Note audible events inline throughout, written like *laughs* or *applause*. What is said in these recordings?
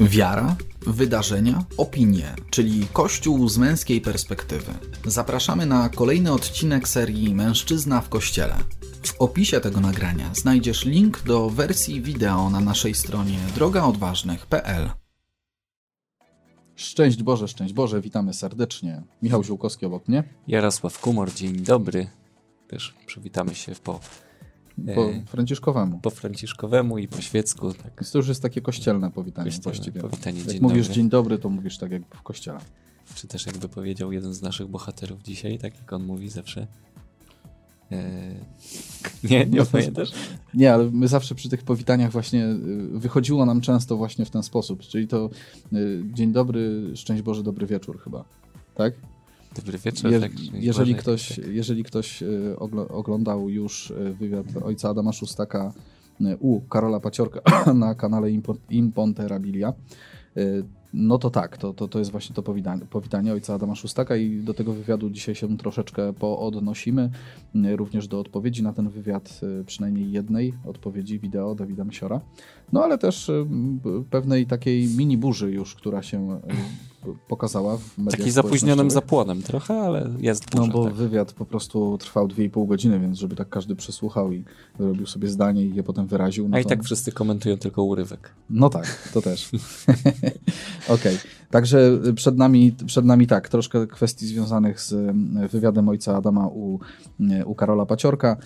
Wiara, wydarzenia, opinie, czyli Kościół z męskiej perspektywy. Zapraszamy na kolejny odcinek serii Mężczyzna w Kościele. W opisie tego nagrania znajdziesz link do wersji wideo na naszej stronie drogaodważnych.pl. Szczęść Boże, szczęść Boże, witamy serdecznie. Michał Ziółkowski obok mnie. Jarosław Kumor, dzień dobry. Też przywitamy się po, Po e, franciszkowemu. po franciszkowemu i po świecku. Tak. Więc to już jest takie kościelne powitanie Kościelne właściwie. powitanie, Jak dzień mówisz dobry. dzień dobry, to mówisz tak jak w kościele. Czy też jakby powiedział jeden z naszych bohaterów dzisiaj, tak jak on mówi zawsze. E, *laughs* nie, nie pamiętasz? Nie, ale my zawsze przy tych powitaniach właśnie y, wychodziło nam często właśnie w ten sposób. Czyli to y, dzień dobry, szczęść Boże, dobry wieczór chyba. Tak? Dobry wieczór. Je, tak, jeżeli, ktoś, tak. jeżeli ktoś y, oglo- oglądał już y, wywiad ojca Adama Szustaka y, u Karola Paciorka *coughs* na kanale Impo- Imponterabilia, y, no to tak, to, to, to jest właśnie to powitanie, powitanie ojca Adama Szustaka i do tego wywiadu dzisiaj się troszeczkę poodnosimy, również do odpowiedzi na ten wywiad, przynajmniej jednej odpowiedzi wideo Dawida Msiora, no ale też pewnej takiej mini burzy już, która się pokazała w mediach Taki zapóźnionym zapłonem trochę, ale jest No burza, bo tak. wywiad po prostu trwał 2,5 godziny, więc żeby tak każdy przesłuchał i robił sobie zdanie i je potem wyraził. No A i to... tak wszyscy komentują tylko urywek. No tak, to też. *laughs* Okej, także przed nami, przed nami tak, troszkę kwestii związanych z mm, wywiadem ojca Adama u, mm, u Karola Paciorka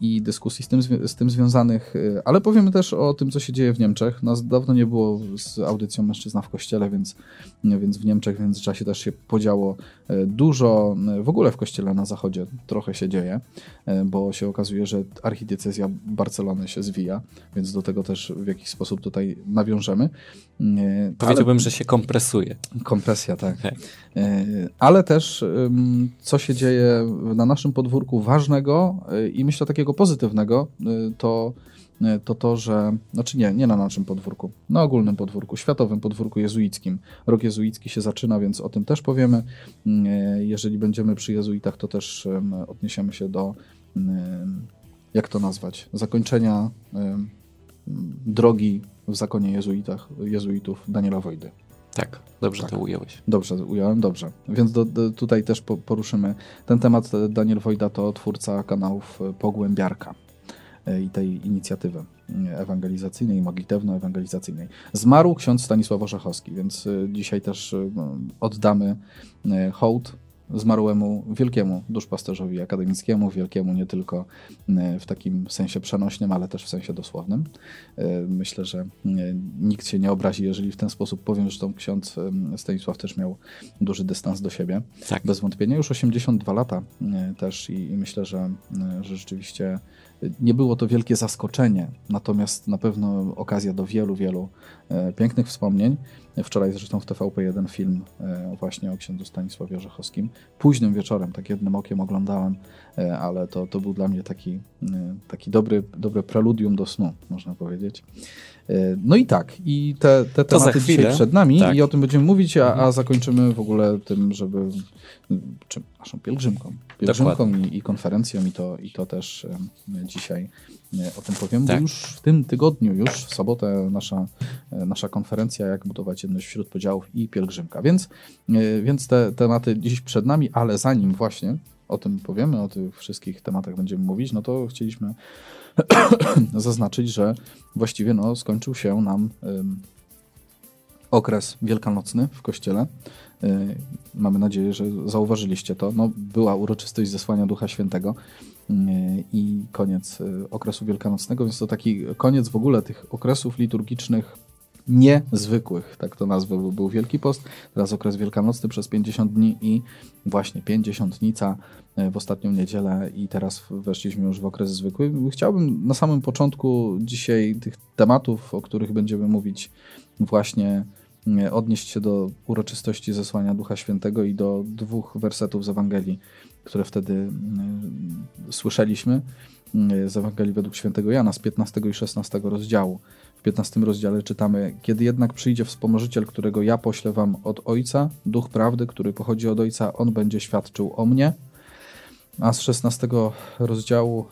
i dyskusji z tym, z tym związanych, y, ale powiemy też o tym, co się dzieje w Niemczech. Nas dawno nie było z audycją Mężczyzna w Kościele, więc, więc w Niemczech w międzyczasie też się podziało y, dużo. Y, W ogóle w Kościele na zachodzie trochę się dzieje, y, bo się okazuje, że archidiecezja Barcelony się zwija, więc do tego też w jakiś sposób tutaj nawiążemy. Powiedziałbym, że się kompresuje. ale, kompresja, tak. Y, Ale też co się dzieje na naszym podwórku ważnego y, i myślę takiego pozytywnego, y, to to to, że, znaczy nie, nie na naszym podwórku, na ogólnym podwórku, światowym podwórku jezuickim. Rok jezuicki się zaczyna, więc o tym też powiemy. Y, Jeżeli będziemy przy jezuitach, to też odniesiemy się do, ym, jak to nazwać, zakończenia drogi w zakonie jezuitach, jezuitów Daniela Wojdy. Tak, dobrze Tak. to ująłeś. Dobrze, ująłem dobrze. Więc do, do, tutaj też po, poruszymy ten temat. Daniel Wojda to twórca kanałów e, Pogłębiarka e, i tej inicjatywy e, ewangelizacyjnej, modlitewno-ewangelizacyjnej. Zmarł ksiądz Stanisław Orzechowski, więc dzisiaj też oddamy hołd zmarłemu wielkiemu duszpasterzowi akademickiemu, wielkiemu nie tylko e, w takim sensie przenośnym, ale też w sensie dosłownym. E, Myślę, że e, nikt się nie obrazi, jeżeli w ten sposób powiem, że tą ksiądz Stanisław też miał duży dystans do siebie. Tak. Bez wątpienia już 82 lata też i, i myślę, że, że rzeczywiście nie było to wielkie zaskoczenie, natomiast na pewno okazja do wielu, wielu pięknych wspomnień. Wczoraj zresztą w TVP1 film e, właśnie o księdzu Stanisławie Orzechowskim. Późnym wieczorem, tak jednym okiem oglądałem, e, ale to, to był dla mnie taki, e, taki dobry, dobre preludium do snu, można powiedzieć. E, No i tak, i te, te To tematy dzisiaj przed nami Tak. i o tym będziemy mówić, a, a zakończymy w ogóle tym, żeby czy naszą pielgrzymką, pielgrzymką i, i konferencją i to, i to też dzisiaj e, o tym powiem, Tak. bo już w tym tygodniu, już w sobotę nasza, e, nasza konferencja jak budować jedność wśród podziałów i pielgrzymka, więc, e, więc te tematy dziś przed nami, ale zanim właśnie o tym powiemy, o tych wszystkich tematach będziemy mówić, no to chcieliśmy *coughs* zaznaczyć, że właściwie no, skończył się nam okres wielkanocny w kościele. Mamy nadzieję, że zauważyliście to. No, była uroczystość zesłania Ducha Świętego i koniec y, okresu wielkanocnego, więc to taki koniec w ogóle tych okresów liturgicznych niezwykłych, tak to nazwę, bo był Wielki Post, teraz okres wielkanocny przez 50 dni i właśnie pięćdziesiątnica y, w ostatnią niedzielę i teraz weszliśmy już w okres zwykły. Chciałbym na samym początku dzisiaj tych tematów, o których będziemy mówić właśnie e, odnieść się do uroczystości zesłania Ducha Świętego i do dwóch wersetów z Ewangelii, które wtedy mm, słyszeliśmy mm, z Ewangelii według świętego Jana z 15 i 16 rozdziału. W 15 rozdziale czytamy: Kiedy jednak przyjdzie wspomożyciel, którego ja poślę wam od Ojca, Duch Prawdy, który pochodzi od Ojca, on będzie świadczył o mnie. A z 16 rozdziału: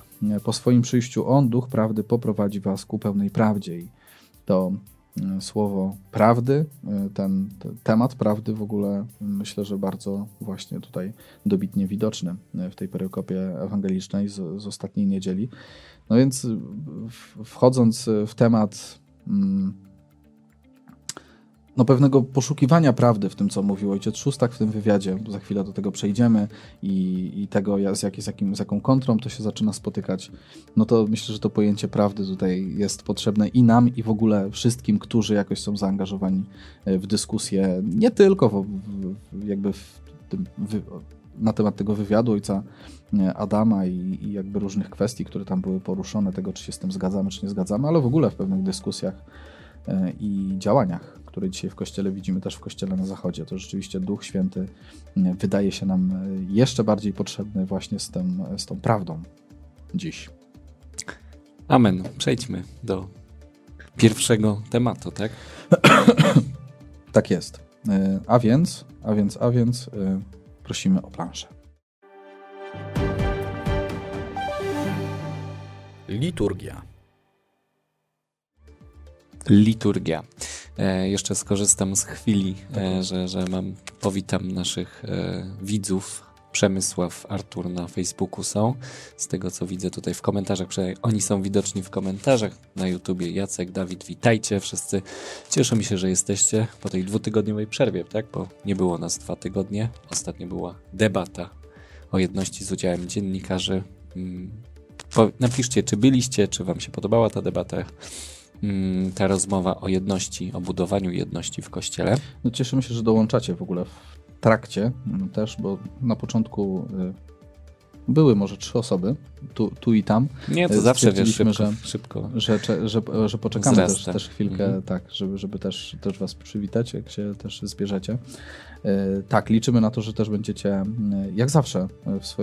Po swoim przyjściu on, Duch Prawdy, poprowadzi was ku pełnej prawdzie. I to słowo prawdy, ten, ten, temat prawdy w ogóle myślę, że bardzo właśnie tutaj dobitnie widoczny w tej perykopie ewangelicznej z, z ostatniej niedzieli. No więc wchodząc w temat no, pewnego poszukiwania prawdy w tym, co mówił ojciec Szóstak w tym wywiadzie, za chwilę do tego przejdziemy i, i tego, z, jak, z, jakim, z jaką kontrą to się zaczyna spotykać, no to myślę, że to pojęcie prawdy tutaj jest potrzebne i nam, i w ogóle wszystkim, którzy jakoś są zaangażowani e, w dyskusję, nie tylko w, w, jakby w tym, na temat tego wywiadu ojca e, Adama i, i, jakby różnych kwestii, które tam były poruszone, tego czy się z tym zgadzamy, czy nie zgadzamy, ale w ogóle w pewnych dyskusjach e, i działaniach który dzisiaj w Kościele widzimy też w Kościele na Zachodzie. To rzeczywiście Duch Święty mm, wydaje się nam e, jeszcze bardziej potrzebny właśnie z, tym, z tą prawdą dziś. Amen. Przejdźmy do pierwszego tematu, tak? *coughs* tak jest. E, a więc, a więc, a więc e, prosimy o planszę. Liturgia. Liturgia. E, jeszcze skorzystam z chwili, e, że, że mam, powitam naszych e, widzów. Przemysław, Artur na Facebooku są. Z tego co widzę tutaj w komentarzach, przynajmniej oni są widoczni w komentarzach. Na YouTubie Jacek, Dawid, witajcie wszyscy. Cieszę mi się, że jesteście po tej dwutygodniowej przerwie, tak? Bo nie było nas dwa tygodnie. Ostatnio była debata o jedności z udziałem dziennikarzy. Mm, napiszcie, czy byliście, czy wam się podobała ta debata. Mm, ta rozmowa o jedności, o budowaniu jedności w kościele. No cieszymy się, że dołączacie w ogóle w trakcie mm, też, bo na początku y, były może trzy osoby, tu, tu i tam. Nie, to zawsze wiesz, szybko, że, szybko. Że, że, że, że poczekamy też, też chwilkę, mhm. tak, żeby, żeby też, też was przywitać, jak się też zbierzecie. Y, tak, liczymy na to, że też będziecie, y, jak zawsze,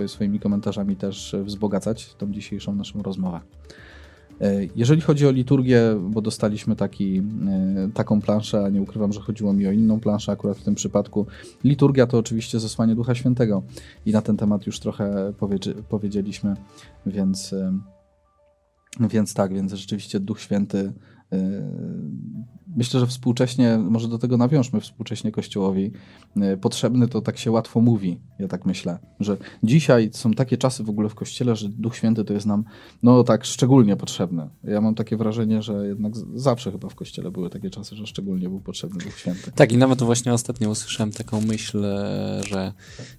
swoimi komentarzami też wzbogacać tą dzisiejszą naszą rozmowę. E, jeżeli chodzi o liturgię, bo dostaliśmy taki, e, taką planszę, a nie ukrywam, że chodziło mi o inną planszę akurat w tym przypadku. Liturgia to oczywiście zesłanie Ducha Świętego i na ten temat już trochę powiedzieliśmy, więc, e, więc tak, więc rzeczywiście Duch Święty myślę, że współcześnie, może do tego nawiążmy współcześnie Kościołowi, e, potrzebny to tak się łatwo mówi, ja tak myślę, że dzisiaj są takie czasy w ogóle w Kościele, że Duch Święty to jest nam, no tak, szczególnie potrzebny. Ja mam takie wrażenie, że jednak zawsze chyba w Kościele były takie czasy, że szczególnie był potrzebny Duch Święty. Tak i nawet właśnie ostatnio usłyszałem taką myśl, że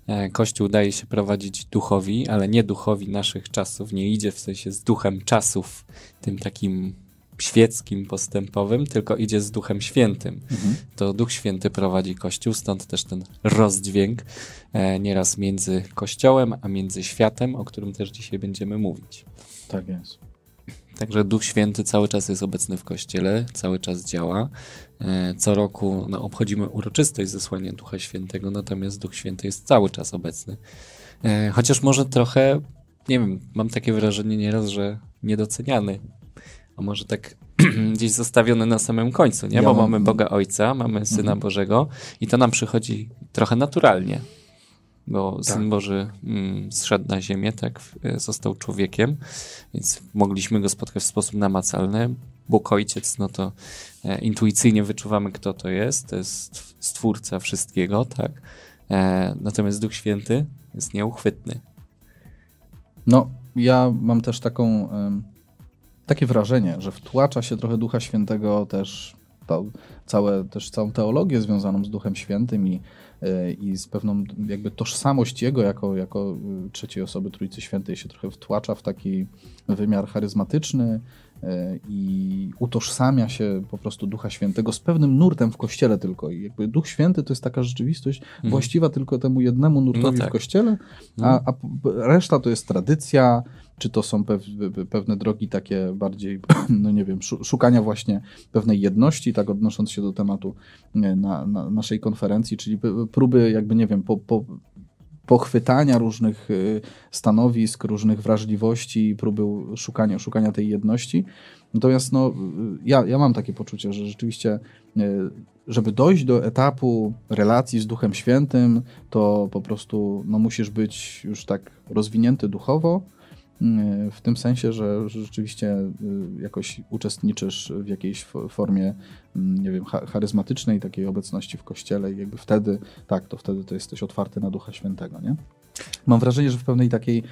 e, Kościół daje się prowadzić duchowi, ale nie duchowi naszych czasów, nie idzie w sensie z duchem czasów, tym takim świeckim, postępowym, tylko idzie z Duchem Świętym. Mhm. To Duch Święty prowadzi Kościół, stąd też ten rozdźwięk e, nieraz między Kościołem, a między światem, o którym też dzisiaj będziemy mówić. Tak jest. Także Duch Święty cały czas jest obecny w Kościele, cały czas działa. E, co roku no, obchodzimy uroczystość zesłania Ducha Świętego, natomiast Duch Święty jest cały czas obecny. E, chociaż może trochę, nie wiem, mam takie wrażenie nieraz, że niedoceniany a może tak *clears throat* gdzieś zostawione na samym końcu, nie? Bo mamy Boga Ojca, mamy Syna mhm. Bożego i to nam przychodzi trochę naturalnie, bo tak. Syn Boży mm, zszedł na ziemię, tak, został człowiekiem, więc mogliśmy go spotkać w sposób namacalny. Bóg Ojciec, no to e, intuicyjnie wyczuwamy, kto to jest, to jest Stwórca wszystkiego, tak? E, natomiast Duch Święty jest nieuchwytny. No, ja mam też taką takie wrażenie, że wtłacza się trochę Ducha Świętego też to, całe, też całą teologię związaną z Duchem Świętym i, e, i z pewną jakby tożsamość Jego jako, jako e, trzeciej osoby Trójcy Świętej się trochę wtłacza w taki wymiar charyzmatyczny i utożsamia się po prostu Ducha Świętego z pewnym nurtem w Kościele tylko. I jakby Duch Święty to jest taka rzeczywistość mhm. właściwa tylko temu jednemu nurtowi no tak. w Kościele, a, mhm. a reszta to jest tradycja, czy to są pewne drogi takie bardziej, *clears throat* no nie wiem, szukania właśnie pewnej jedności, tak odnosząc się do tematu na, na naszej konferencji, czyli próby jakby, nie wiem, po, po, pochwytania różnych y, stanowisk, różnych wrażliwości, próby szukania, szukania tej jedności. Natomiast no, ja, ja mam takie poczucie, że rzeczywiście, y, żeby dojść do etapu relacji z Duchem Świętym, to po prostu no, musisz być już tak rozwinięty duchowo, w tym sensie, że rzeczywiście jakoś uczestniczysz w jakiejś formie, nie wiem, charyzmatycznej takiej obecności w kościele i jakby wtedy, tak, to wtedy to jesteś otwarty na Ducha Świętego, nie? Mam wrażenie, że w pewnej takiej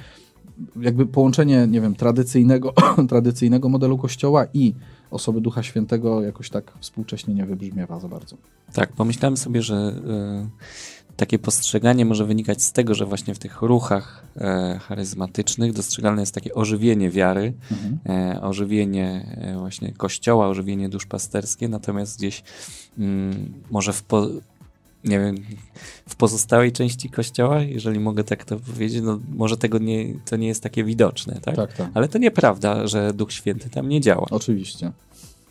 jakby połączenie, nie wiem, tradycyjnego, *clears throat* tradycyjnego modelu kościoła i osoby Ducha Świętego jakoś tak współcześnie nie wybrzmiewa za bardzo. Tak, pomyślałem sobie, że y, takie postrzeganie może wynikać z tego, że właśnie w tych ruchach y, charyzmatycznych dostrzegalne jest takie ożywienie wiary, mhm. y, ożywienie właśnie kościoła, ożywienie duszpasterskie, natomiast gdzieś mm, może w po nie wiem, w pozostałej części kościoła, jeżeli mogę tak to powiedzieć, no może tego nie, to nie jest takie widoczne, tak? tak, tak. Ale to nieprawda, że Duch Święty tam nie działa. Oczywiście.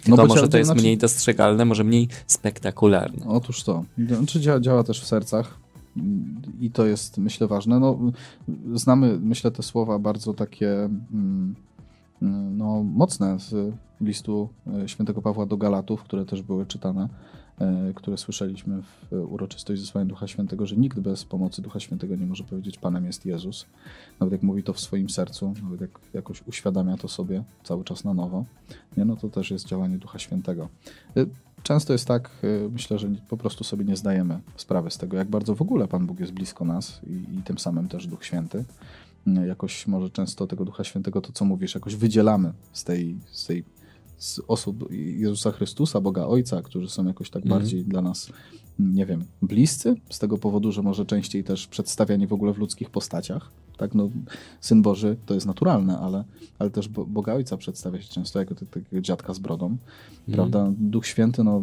No bo może to jest znaczy... mniej dostrzegalne, może mniej spektakularne. Otóż to. Znaczy działa, działa też w sercach i to jest, myślę, ważne. No, znamy, myślę, te słowa bardzo takie mm, no, mocne z listu e, świętego Pawła do Galatów, które też były czytane które słyszeliśmy w uroczystość zesłania Ducha Świętego, że nikt bez pomocy Ducha Świętego nie może powiedzieć Panem jest Jezus. Nawet jak mówi to w swoim sercu, nawet jak jakoś uświadamia to sobie cały czas na nowo, nie, no to też jest działanie Ducha Świętego. E, często jest tak, e, myślę, że po prostu sobie nie zdajemy sprawy z tego, jak bardzo w ogóle Pan Bóg jest blisko nas i, i tym samym też Duch Święty jakoś może często tego Ducha Świętego, to co mówisz, jakoś wydzielamy z tej, z tej z osób Jezusa Chrystusa, Boga Ojca, którzy są jakoś tak mm. bardziej dla nas, nie wiem, bliscy, z tego powodu, że może częściej też przedstawiani w ogóle w ludzkich postaciach. Tak, no, Syn Boży to jest naturalne, ale, ale też Boga Ojca przedstawia się często jako takiego dziadka z brodą, mm. prawda? Duch Święty, no...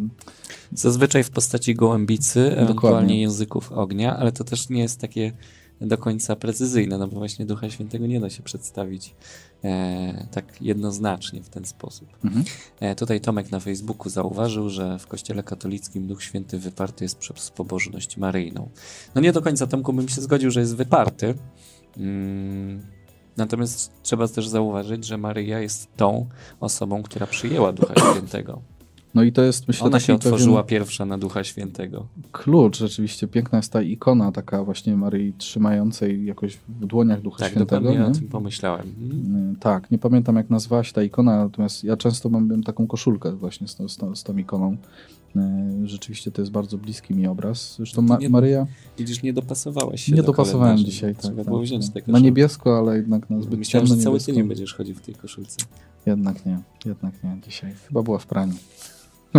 Zazwyczaj w postaci gołębicy, ewentualnie języków ognia, ale to też nie jest takie do końca precyzyjne, no bo właśnie Ducha Świętego nie da się przedstawić e, tak jednoznacznie w ten sposób. Mhm. E, tutaj Tomek na Facebooku zauważył, że w Kościele katolickim Duch Święty wyparty jest przez pobożność maryjną. No nie do końca Tomku bym się zgodził, że jest wyparty. Mm, natomiast trzeba też zauważyć, że Maryja jest tą osobą, która przyjęła Ducha Świętego. No i to jest, myślę, Ona się otworzyła pierwsza na Ducha Świętego. Klucz, rzeczywiście. Piękna jest ta ikona taka właśnie Maryi trzymającej jakoś w dłoniach Ducha tak, Świętego. Tak, dokładnie o tym pomyślałem. Mhm. Tak, nie pamiętam jak nazwała się ta ikona, natomiast ja często mam taką koszulkę właśnie z, z, z tą ikoną. E, rzeczywiście to jest bardzo bliski mi obraz. Zresztą Ma nie, Maryja... Widzisz, nie dopasowałeś się Nie do dopasowałem dzisiaj. Trzeba tak, było tak, wziąć tak. Na niebiesko, ale jednak na zbyt Myślałem, że cały tydzień będziesz chodził w tej koszulce. Jednak nie, jednak nie dzisiaj. Chyba była w praniu.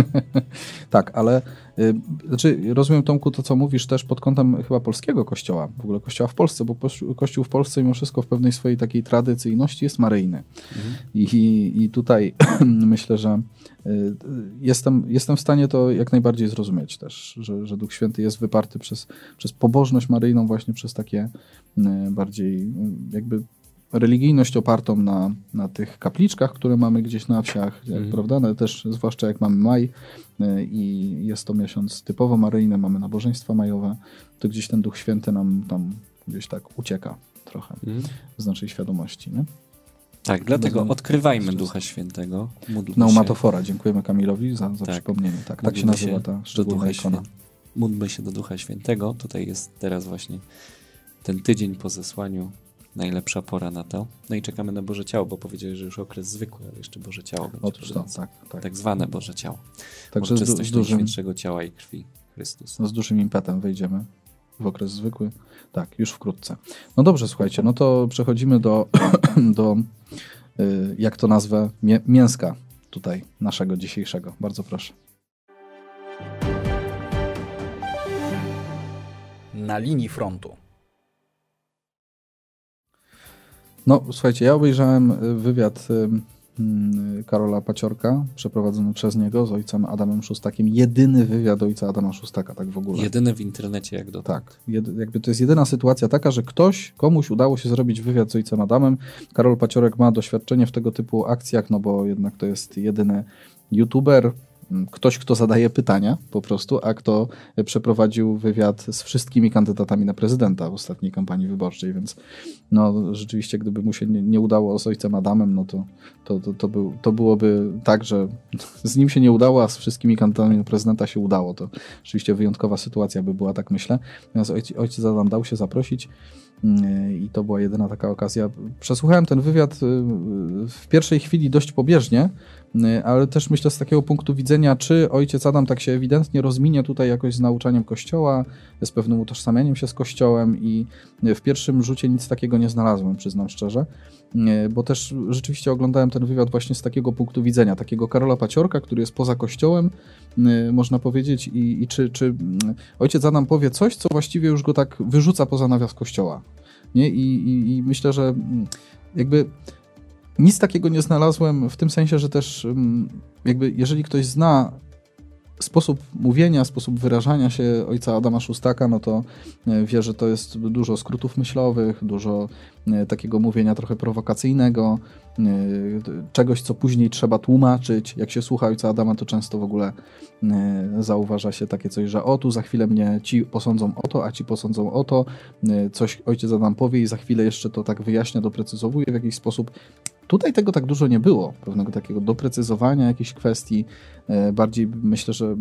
*laughs* tak, ale y, znaczy, rozumiem Tomku to, co mówisz też pod kątem chyba polskiego kościoła, w ogóle kościoła w Polsce, bo kościół w Polsce mimo wszystko w pewnej swojej takiej tradycyjności jest maryjny. Mhm. I, I tutaj *clears throat* myślę, że y, jestem, jestem w stanie to jak najbardziej zrozumieć też, że, że Duch Święty jest wyparty przez, przez pobożność maryjną właśnie przez takie y, bardziej jakby religijność opartą na, na tych kapliczkach, które mamy gdzieś na wsiach, jak, mm. prawda? No, też zwłaszcza jak mamy maj y, i jest to miesiąc typowo maryjny, mamy nabożeństwa majowe, to gdzieś ten Duch Święty nam tam gdzieś tak ucieka trochę mm. z naszej świadomości, nie? Tak, dlatego odkrywajmy Ducha Świętego. Pneumatofora. Dziękujemy Kamilowi za, za tak. przypomnienie. Tak, tak się nazywa ta szczególna ikona. Módlmy się do Ducha Świętego. Tutaj jest teraz właśnie ten tydzień po zesłaniu najlepsza pora na to. No i czekamy na Boże Ciało, bo powiedzieli, że już okres zwykły, ale jeszcze Boże Ciało będzie. Otóż to, tak, tak. Tak zwane Boże Ciało. Także z, z dużym... Najświętszego Ciała i Krwi Chrystusa. Z dużym impetem wejdziemy w okres zwykły. Tak, już wkrótce. No dobrze, słuchajcie, no to przechodzimy do, *clears throat* do y, jak to nazwę, mięska tutaj naszego dzisiejszego. Bardzo proszę. Na linii frontu. No, słuchajcie, ja obejrzałem y, wywiad y, mm, Karola Paciorka, przeprowadzony przez niego z ojcem Adamem Szustakiem. Jedyny wywiad ojca Adama Szustaka, tak w ogóle. Jedyny w internecie, jak dotąd. Tak, jedy, jakby to jest jedyna sytuacja taka, że ktoś, komuś udało się zrobić wywiad z ojcem Adamem. Karol Paciorek ma doświadczenie w tego typu akcjach, no bo jednak to jest jedyny youtuber, ktoś, kto zadaje pytania po prostu, a kto przeprowadził wywiad z wszystkimi kandydatami na prezydenta w ostatniej kampanii wyborczej, więc no rzeczywiście, gdyby mu się nie, nie udało z ojcem Adamem, no to, to, to, to, był, to byłoby tak, że z nim się nie udało, a z wszystkimi kandydatami na prezydenta się udało. To rzeczywiście wyjątkowa sytuacja by była, tak myślę. Natomiast ojciec, ojciec Adam dał się zaprosić i to była jedyna taka okazja. Przesłuchałem ten wywiad w pierwszej chwili dość pobieżnie, Y, ale też myślę z takiego punktu widzenia, czy ojciec Adam tak się ewidentnie rozminie tutaj jakoś z nauczaniem Kościoła, z pewnym utożsamianiem się z Kościołem i w pierwszym rzucie nic takiego nie znalazłem, przyznam szczerze, y, bo też rzeczywiście oglądałem ten wywiad właśnie z takiego punktu widzenia, takiego Karola Paciorka, który jest poza Kościołem, y, można powiedzieć, i, i czy, czy ojciec Adam powie coś, co właściwie już go tak wyrzuca poza nawias Kościoła. Nie? I, i, i myślę, że jakby nic takiego nie znalazłem w tym sensie, że też mm, jakby jeżeli ktoś zna sposób mówienia, sposób wyrażania się ojca Adama Szustaka, no to e, wie, że to jest dużo skrótów myślowych, dużo e, takiego mówienia trochę prowokacyjnego, e, czegoś, co później trzeba tłumaczyć. Jak się słucha ojca Adama, to często w ogóle zauważa się takie coś, że o tu za chwilę mnie ci posądzą o to, a ci posądzą o to, coś ojciec Adam powie i za chwilę jeszcze to tak wyjaśnia, doprecyzowuje w jakiś sposób. Tutaj tego tak dużo nie było, pewnego takiego doprecyzowania jakichś kwestii. E, bardziej myślę, że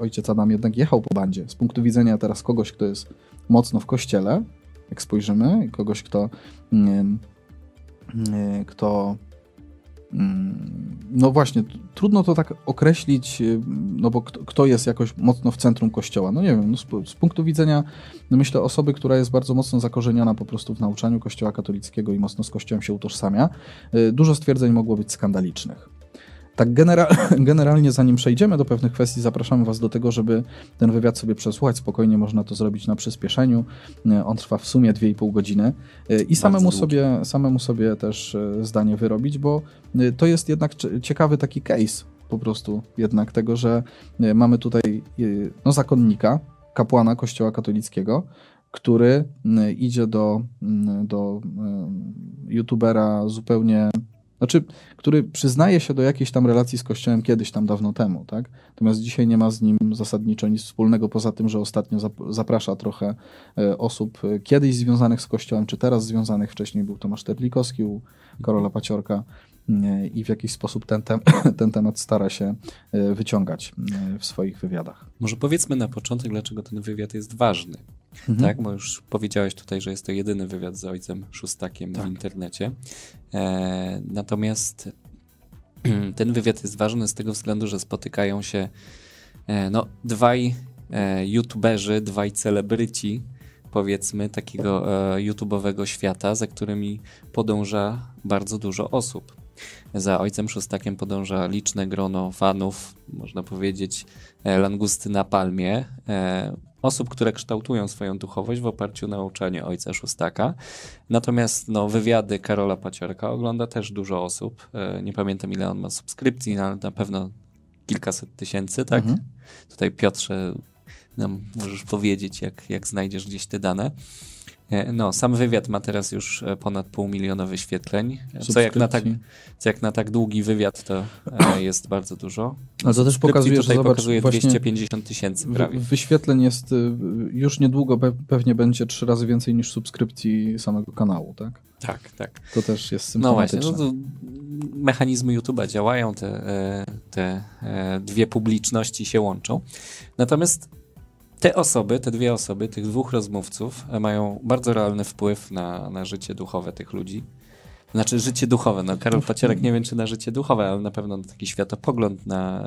ojciec Adam jednak jechał po bandzie. Z punktu widzenia teraz kogoś, kto jest mocno w kościele, jak spojrzymy, kogoś, kto, kto Mm, no właśnie, trudno to tak określić, y, no bo kto, kto jest jakoś mocno w centrum kościoła. No nie wiem, no z, z, punktu widzenia, no myślę, osoby, która jest bardzo mocno zakorzeniona po prostu w nauczaniu kościoła katolickiego i mocno z kościołem się utożsamia, y, dużo stwierdzeń mogło być skandalicznych. Tak genera *laughs* generalnie, zanim przejdziemy do pewnych kwestii, zapraszamy Was do tego, żeby ten wywiad sobie przesłuchać. Spokojnie można to zrobić na przyspieszeniu. E, on trwa w sumie 2,5 godziny e, i samemu sobie, samemu sobie też e, zdanie wyrobić, bo to jest jednak ciekawy taki case po prostu jednak tego, że mamy tutaj no, zakonnika, kapłana Kościoła katolickiego, który idzie do, do youtubera zupełnie znaczy, który przyznaje się do jakiejś tam relacji z Kościołem kiedyś tam dawno temu, tak? Natomiast dzisiaj nie ma z nim zasadniczo nic wspólnego, poza tym, że ostatnio zaprasza trochę e, osób e, kiedyś związanych z Kościołem, czy teraz związanych. Wcześniej był Tomasz Terlikowski u Karola Paciorka i w jakiś sposób ten, tem *clears throat* ten temat stara się e, wyciągać w swoich wywiadach. Może powiedzmy na początek, dlaczego ten wywiad jest ważny. Mhm. Tak, bo już powiedziałeś tutaj, że jest to jedyny wywiad z ojcem Szustakiem tak. w internecie. E, natomiast *clears throat* ten wywiad jest ważny z tego względu, że spotykają się e, no, dwaj e, youtuberzy, dwaj celebryci, powiedzmy, takiego e, YouTube'owego świata, za którymi podąża bardzo dużo osób. Za ojcem Szostakiem podąża liczne grono fanów, można powiedzieć, e, langusty na palmie, e, osób, które kształtują swoją duchowość w oparciu o nauczanie ojca Szostaka. Natomiast no, wywiady Karola Paciorka ogląda też dużo osób. E, nie pamiętam ile on ma subskrypcji, ale na pewno kilkaset tysięcy, tak? Mhm. Tutaj Piotrze nam możesz powiedzieć, jak, jak znajdziesz gdzieś te dane. E, no, sam wywiad ma teraz już e, ponad pół miliona wyświetleń, co jak, na tak, co jak na tak długi wywiad to e, jest bardzo dużo. Ale to też pokazuje, tutaj że zobacz, pokazuje 250 tysięcy prawie. Wyświetleń jest już niedługo pewnie będzie trzy razy więcej niż subskrypcji samego kanału, tak? Tak, tak. To też jest symptomatyczne. No właśnie, no mechanizmy YouTube'a działają, te, te dwie publiczności się łączą. Natomiast te osoby, te dwie osoby, tych dwóch rozmówców e, mają bardzo realny wpływ na, na życie duchowe tych ludzi. Znaczy życie duchowe. No, Karol Pacierek nie wiem, czy na życie duchowe, ale na pewno na taki światopogląd, na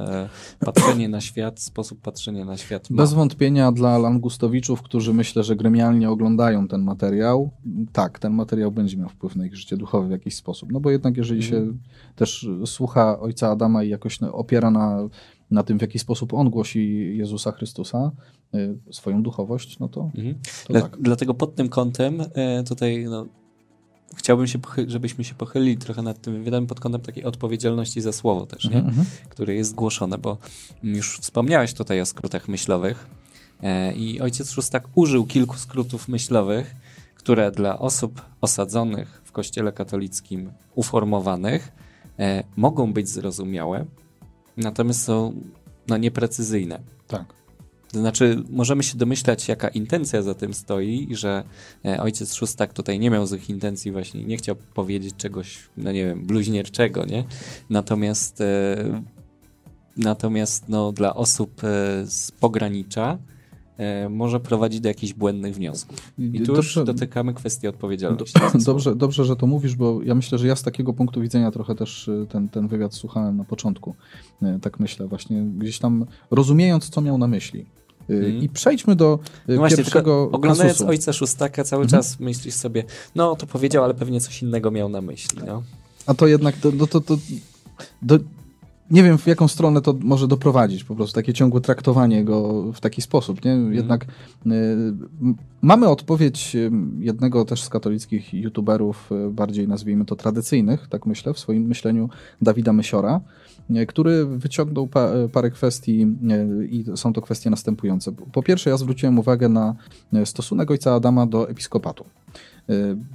e, patrzenie na świat, sposób patrzenia na świat. Ma. Bez wątpienia dla Langustowiczów, którzy myślę, że gremialnie oglądają ten materiał, tak, ten materiał będzie miał wpływ na ich życie duchowe w jakiś sposób. No bo jednak jeżeli się mm. też słucha ojca Adama i jakoś opiera na na tym, w jaki sposób on głosi Jezusa Chrystusa, y, swoją duchowość, no to, mhm. to Dla, tak. Dlatego pod tym kątem e, tutaj no, chciałbym, się żebyśmy się pochylili trochę nad tym wywiadem pod kątem takiej odpowiedzialności za słowo też, nie? Mhm. które jest głoszone, bo już wspomniałeś tutaj o skrótach myślowych e, i ojciec Szóstak użył kilku skrótów myślowych, które dla osób osadzonych w kościele katolickim, uformowanych, e, mogą być zrozumiałe, natomiast są no, nieprecyzyjne. Tak. To znaczy, możemy się domyślać, jaka intencja za tym stoi, i że e, ojciec Szóstak tutaj nie miał złych intencji, właśnie nie chciał powiedzieć czegoś, no nie wiem, bluźnierczego, nie? Natomiast, e, natomiast no, dla osób e, z pogranicza może prowadzić do jakichś błędnych wniosków. I tu Dobrze- już dotykamy kwestii odpowiedzialności. za *clears throat* Dobrze, dobrze, że to mówisz, bo ja myślę, że ja z takiego punktu widzenia trochę też y, ten, ten wywiad słuchałem na początku. Y, Tak myślę, właśnie gdzieś tam rozumiejąc, co miał na myśli. Mhm. I przejdźmy do No właśnie, pierwszego oglądając kasusu. ojca Szóstaka cały Mhm. czas myślisz sobie, no to powiedział, ale pewnie coś innego miał na myśli. No. A to jednak to, to, to, to do, nie wiem, w jaką stronę to może doprowadzić, po prostu takie ciągłe traktowanie go w taki sposób. Nie? Jednak y, mamy odpowiedź y, jednego też z katolickich youtuberów, y, bardziej nazwijmy to tradycyjnych, tak myślę, w swoim myśleniu Dawida Mysiora, y, który wyciągnął pa, y, parę kwestii y, i są to kwestie następujące. Po pierwsze, ja zwróciłem uwagę na stosunek ojca Adama do episkopatu.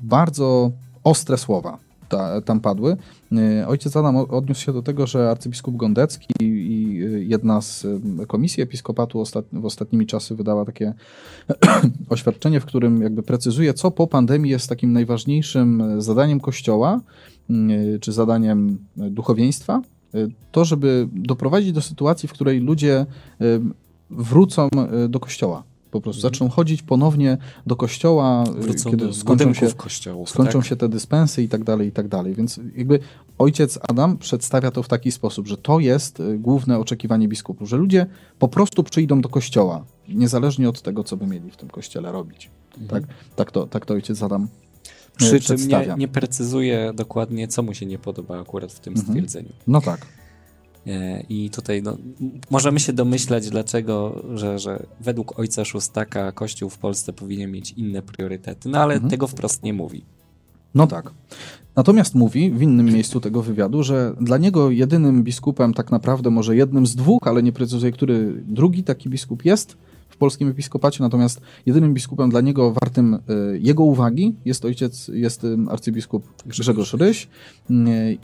Bardzo ostre słowa ta, tam padły. Y, Ojciec Adam odniósł się do tego, że arcybiskup Gondecki i, y, jedna z y, komisji episkopatu ostat, w ostatnimi czasy wydała takie *clears throat* oświadczenie, w którym jakby precyzuje, co po pandemii jest takim najważniejszym zadaniem Kościoła, czy zadaniem duchowieństwa, to żeby doprowadzić do sytuacji, w której ludzie wrócą do Kościoła. Po prostu Mhm. zaczną chodzić ponownie do kościoła, y, Wrócą kiedy do skończą się, kościołów. skończą tak? się te dyspensy i tak dalej, i tak dalej. Więc jakby ojciec Adam przedstawia to w taki sposób, że to jest y, główne oczekiwanie biskupów, że ludzie po prostu przyjdą do kościoła, niezależnie od tego, co by mieli w tym kościele robić. Mhm. Tak, tak, to, tak to ojciec Adam y, Przy czym nie, przedstawia. nie precyzuje dokładnie, co mu się nie podoba akurat w tym Mhm. stwierdzeniu. No tak. E, I tutaj no, możemy się domyślać, dlaczego, że, że według ojca Szóstaka Kościół w Polsce powinien mieć inne priorytety, no ale Mhm. tego wprost nie mówi. No tak. Natomiast mówi w innym miejscu tego wywiadu, że dla niego jedynym biskupem, tak naprawdę może jednym z dwóch, ale nie precyzuje, który drugi taki biskup jest w polskim episkopacie, natomiast jedynym biskupem dla niego wartym y, jego uwagi jest ojciec, jest y, arcybiskup Grzegorz Ryś y,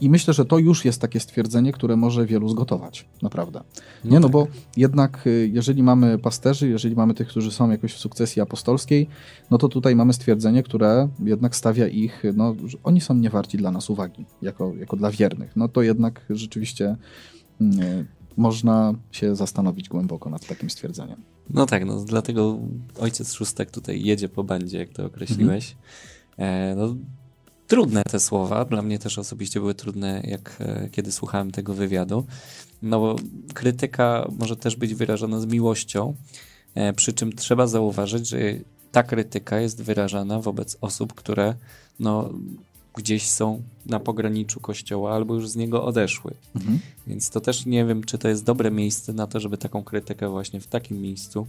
i myślę, że to już jest takie stwierdzenie, które może wielu zgotować, naprawdę. Nie, no tak. bo jednak jeżeli mamy pasterzy, jeżeli mamy tych, którzy są jakoś w sukcesji apostolskiej, no to tutaj mamy stwierdzenie, które jednak stawia ich, no, że oni są niewarci dla nas uwagi, jako, jako dla wiernych. No to jednak rzeczywiście mm, można się zastanowić głęboko nad takim stwierdzeniem. No tak, no dlatego ojciec Szóstak tutaj jedzie po bandzie, jak to określiłeś. E, no, trudne te słowa, dla mnie też osobiście były trudne, jak e, kiedy słuchałem tego wywiadu. No bo krytyka może też być wyrażana z miłością, e, przy czym trzeba zauważyć, że ta krytyka jest wyrażana wobec osób, które no, gdzieś są na pograniczu kościoła albo już z niego odeszły. Mhm. Więc to też nie wiem, czy to jest dobre miejsce na to, żeby taką krytykę właśnie w takim miejscu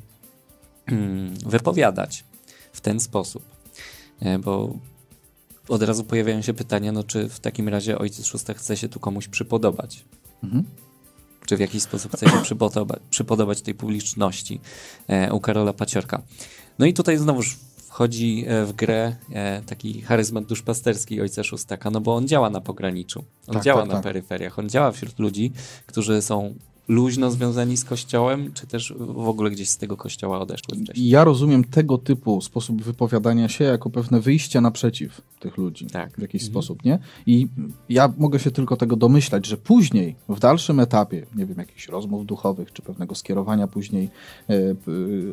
mm, wypowiadać w ten sposób. E, Bo od razu pojawiają się pytania, no czy w takim razie ojciec Szóstak chce się tu komuś przypodobać? Mhm. Czy w jakiś sposób chce się przypodobać, przypodobać tej publiczności e, u Karola Paciorka? No i tutaj znowuż wchodzi e, w grę e, taki charyzmat duszpasterski ojca Szóstaka, no bo on działa na pograniczu, on Tak, działa tak, na tak. peryferiach, on działa wśród ludzi, którzy są luźno związani z kościołem, czy też w ogóle gdzieś z tego kościoła odeszły wcześniej. Ja rozumiem tego typu sposób wypowiadania się jako pewne wyjście naprzeciw tych ludzi Tak. w jakiś Mhm. sposób, nie? I ja mogę się tylko tego domyślać, że później, w dalszym etapie, nie wiem, jakichś rozmów duchowych, czy pewnego skierowania później e, p-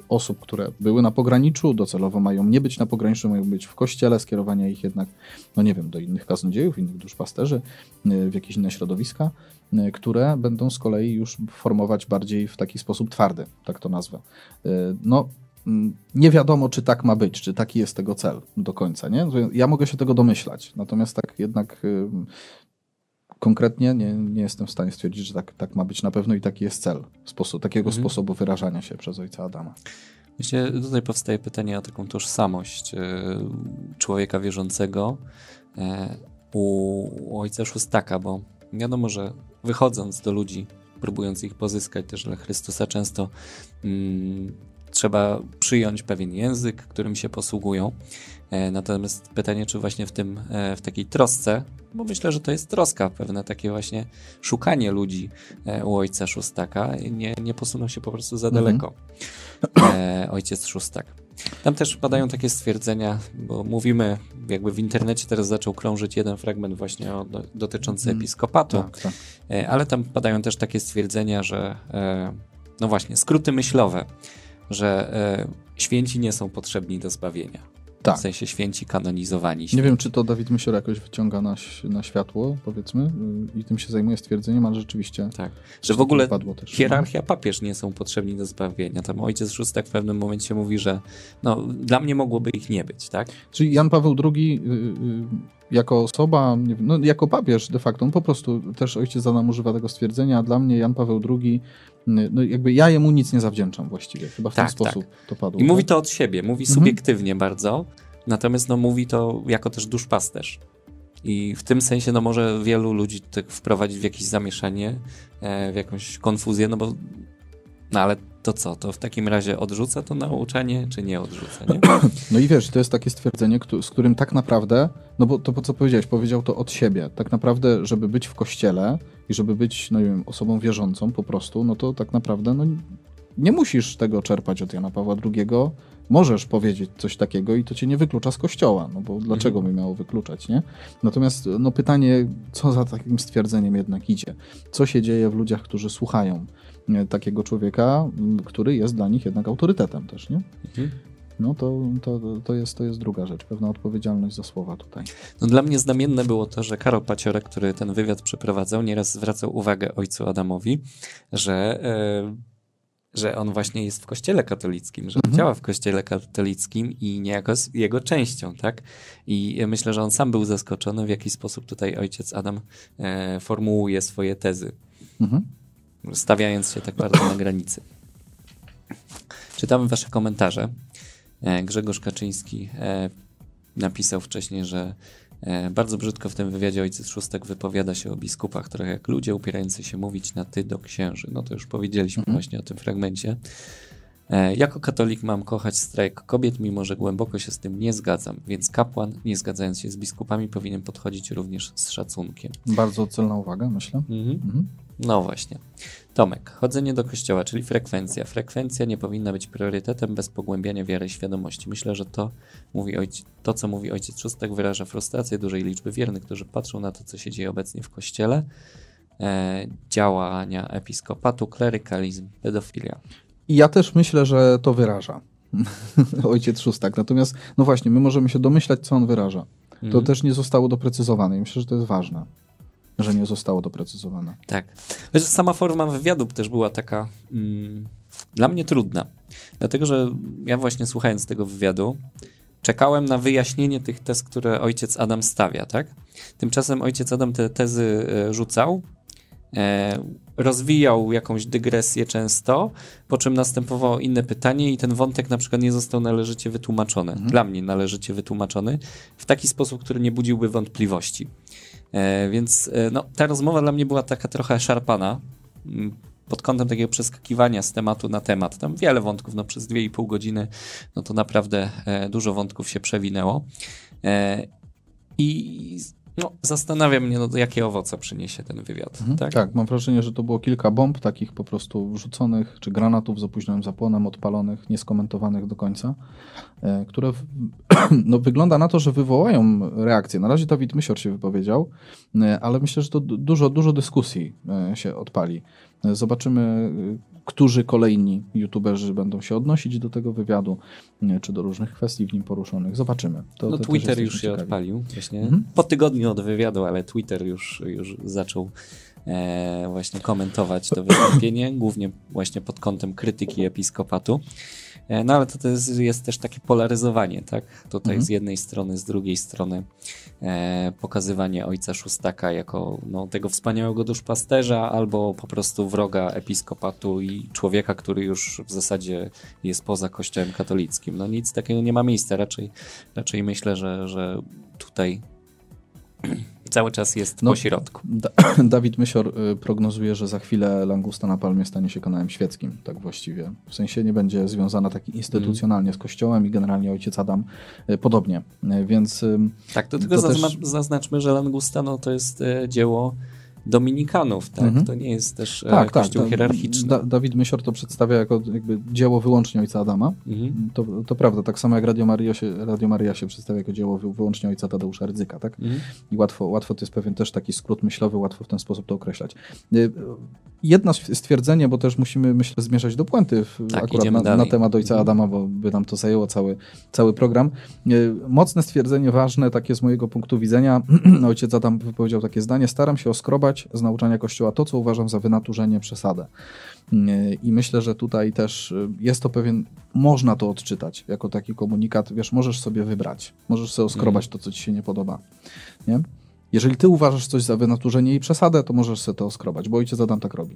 osób, które były na pograniczu, docelowo mają nie być na pograniczu, mają być w kościele, skierowania ich jednak, no nie wiem, do innych kaznodziejów, innych duszpasterzy, e, w jakieś inne środowiska, e, które będą z kolei już formować bardziej w taki sposób twardy, tak to nazwę. E, No, mm, nie wiadomo, czy tak ma być, czy taki jest tego cel do końca, nie? Ja mogę się tego domyślać, natomiast tak jednak y, konkretnie nie, nie jestem w stanie stwierdzić, że tak, tak ma być na pewno i taki jest cel sposób, takiego Mhm. sposobu wyrażania się przez ojca Adama. Myślę, tutaj powstaje pytanie o taką tożsamość człowieka wierzącego u, u ojca Szóstaka, bo wiadomo, że wychodząc do ludzi, próbując ich pozyskać też dla Chrystusa, często mm, trzeba przyjąć pewien język, którym się posługują. E, Natomiast pytanie, czy właśnie w tym, e, w takiej trosce, bo myślę, że to jest troska, pewne takie właśnie szukanie ludzi e, u ojca Szóstaka, nie, nie posuną się po prostu za Mhm. daleko *clears throat* e, ojciec Szóstak. Tam też padają takie stwierdzenia, bo mówimy, jakby w internecie teraz zaczął krążyć jeden fragment właśnie o, do, dotyczący Mhm. episkopatu, Tak, tak. e, ale tam padają też takie stwierdzenia, że e, no właśnie, skróty myślowe że e, święci nie są potrzebni do zbawienia. Tak. W sensie święci kanonizowani. Nie wiem, czy to Dawid Mysior jakoś wyciąga na, na światło, powiedzmy, y, i tym się zajmuje stwierdzeniem, ale rzeczywiście. Tak. Że w ogóle też. hierarchia papież nie są potrzebni do zbawienia. Tam ojciec Szóstek w pewnym momencie mówi, że no, dla mnie mogłoby ich nie być, tak? Czyli Jan Paweł II y, y, jako osoba, no, jako papież de facto, on po prostu też ojciec Adam używa tego stwierdzenia, dla mnie Jan Paweł II, no jakby ja jemu nic nie zawdzięczam właściwie, chyba w Tak, ten sposób to padło. I mówi tak? to od siebie, mówi Mhm. subiektywnie bardzo, natomiast no, mówi to jako też duszpasterz. I w tym sensie no, może wielu ludzi tak wprowadzić w jakieś zamieszanie, e, w jakąś konfuzję, no bo no ale to co, to w takim razie odrzuca to nauczanie, czy nie odrzuca, nie? *clears throat* No i wiesz, to jest takie stwierdzenie, z którym tak naprawdę, no bo to po co powiedziałeś, powiedział to od siebie. Tak naprawdę, żeby być w kościele i żeby być, no nie wiem, osobą wierzącą po prostu, no to tak naprawdę, no nie musisz tego czerpać od Jana Pawła II. Możesz powiedzieć coś takiego i to cię nie wyklucza z kościoła, no bo dlaczego by miało wykluczać, nie? Natomiast no pytanie, co za takim stwierdzeniem jednak idzie? Co się dzieje w ludziach, którzy słuchają takiego człowieka, który jest dla nich jednak autorytetem też, nie? Mhm. No to, to, to, jest, to jest druga rzecz, pewna odpowiedzialność za słowa tutaj. No dla mnie znamienne było to, że Karol Paciorek, który ten wywiad przeprowadzał, nieraz zwracał uwagę ojcu Adamowi, że, e, że on właśnie jest w kościele katolickim, że Mhm. działa w kościele katolickim i niejako jest jego częścią, tak? I myślę, że on sam był zaskoczony, w jaki sposób tutaj ojciec Adam e, formułuje swoje tezy, Mhm. Stawiając się tak bardzo na granicy. Czytamy wasze komentarze. E, Grzegorz Kaczyński e, napisał wcześniej, że e, bardzo brzydko w tym wywiadzie ojciec Szóstek wypowiada się o biskupach, trochę jak ludzie upierający się mówić na ty do księży. No to już powiedzieliśmy Mhm. właśnie o tym fragmencie. Jako katolik mam kochać strajk kobiet, mimo że głęboko się z tym nie zgadzam, więc kapłan, nie zgadzając się z biskupami, powinien podchodzić również z szacunkiem. Bardzo celna uwaga, myślę. Mhm. Mhm. No właśnie. Tomek, chodzenie do kościoła, czyli frekwencja. Frekwencja nie powinna być priorytetem bez pogłębiania wiary i świadomości. Myślę, że to, mówi ojciec, to co mówi ojciec Szóstek, wyraża frustrację dużej liczby wiernych, którzy patrzą na to, co się dzieje obecnie w kościele. E, działania episkopatu, klerykalizm, pedofilia. I ja też myślę, że to wyraża *laughs* ojciec Szóstak. Natomiast, no właśnie, my możemy się domyślać, co on wyraża. To Mhm. też nie zostało doprecyzowane i myślę, że to jest ważne, że nie zostało doprecyzowane. Tak. Chociaż sama forma wywiadu też była taka mm, dla mnie trudna. Dlatego, że ja właśnie słuchając tego wywiadu, czekałem na wyjaśnienie tych tez, które ojciec Adam stawia, tak? Tymczasem ojciec Adam te tezy e, rzucał, e, rozwijał jakąś dygresję często, po czym następowało inne pytanie i ten wątek na przykład nie został należycie wytłumaczony, dla mnie należycie wytłumaczony, w taki sposób, który nie budziłby wątpliwości. E, więc e, no, ta rozmowa dla mnie była taka trochę szarpana mm, pod kątem takiego przeskakiwania z tematu na temat. Tam wiele wątków, no przez 2,5 godziny, no to naprawdę e, dużo wątków się przewinęło. I no, zastanawia mnie, no, jakie owoce przyniesie ten wywiad. Mhm. Tak? Tak? mam wrażenie, że to było kilka bomb takich po prostu wrzuconych, czy granatów z opóźnionym zapłonem, odpalonych, nieskomentowanych do końca, e, które w, *clears throat* no, wygląda na to, że wywołają reakcję. Na razie Dawid Mysior się wypowiedział, e, ale myślę, że to du- dużo, dużo dyskusji e, się odpali. E, Zobaczymy, e, którzy kolejni youtuberzy będą się odnosić do tego wywiadu, e, czy do różnych kwestii w nim poruszonych. Zobaczymy. To, No to Twitter już się ciekawi. odpalił, właśnie Mhm. po tygodniu od wywiadu, ale Twitter już, już zaczął e, właśnie komentować to wystąpienie, głównie właśnie pod kątem krytyki episkopatu. E, no ale to, to jest, jest też takie polaryzowanie, tak? Tutaj Mhm. z jednej strony, z drugiej strony e, pokazywanie ojca Szóstaka jako no, tego wspaniałego duszpasterza albo po prostu wroga episkopatu i człowieka, który już w zasadzie jest poza kościołem katolickim. No nic takiego nie ma miejsca, raczej, raczej myślę, że, że tutaj cały czas jest No, po środku. Da *clears throat* Dawid Mysior y, prognozuje, że za chwilę Langusta na Palmie stanie się kanałem świeckim, tak właściwie. W sensie nie będzie związana tak instytucjonalnie z Kościołem i generalnie ojciec Adam y, podobnie. Y, Więc Tak, to tylko To też- zazna- zaznaczmy, że Langustano to jest dzieło dominikanów, tak? Mhm. To nie jest też e, Tak, tak. kościół to- hierarchiczny. Da, Dawid Mysior to przedstawia jako jakby dzieło wyłącznie ojca Adama. Mhm. To, to prawda, tak samo jak Radio Maria, się, Radio Maria się przedstawia jako dzieło wy, wyłącznie ojca Tadeusza Rydzyka, tak? Mhm. I łatwo, łatwo to jest pewien też taki skrót myślowy, łatwo w ten sposób to określać. Y, Jedno stwierdzenie, bo też musimy, myślę, zmierzać do puenty w, Tak, akurat na, na temat ojca. Adama, bo by nam to zajęło cały, cały program. Y, Mocne stwierdzenie, ważne, takie z mojego punktu widzenia. *clears throat* Ojciec Adam wypowiedział takie zdanie: Staram się oskrobać z nauczania Kościoła to, co uważam za wynaturzenie, przesadę. Y, I myślę, że tutaj też y, jest to pewien, można to odczytać jako taki komunikat. Wiesz, możesz sobie wybrać, możesz sobie oskrobać to, co ci się nie podoba. Nie? Jeżeli ty uważasz coś za wynaturzenie i przesadę, to możesz sobie to oskrobać, bo ojciec Adam tak robi.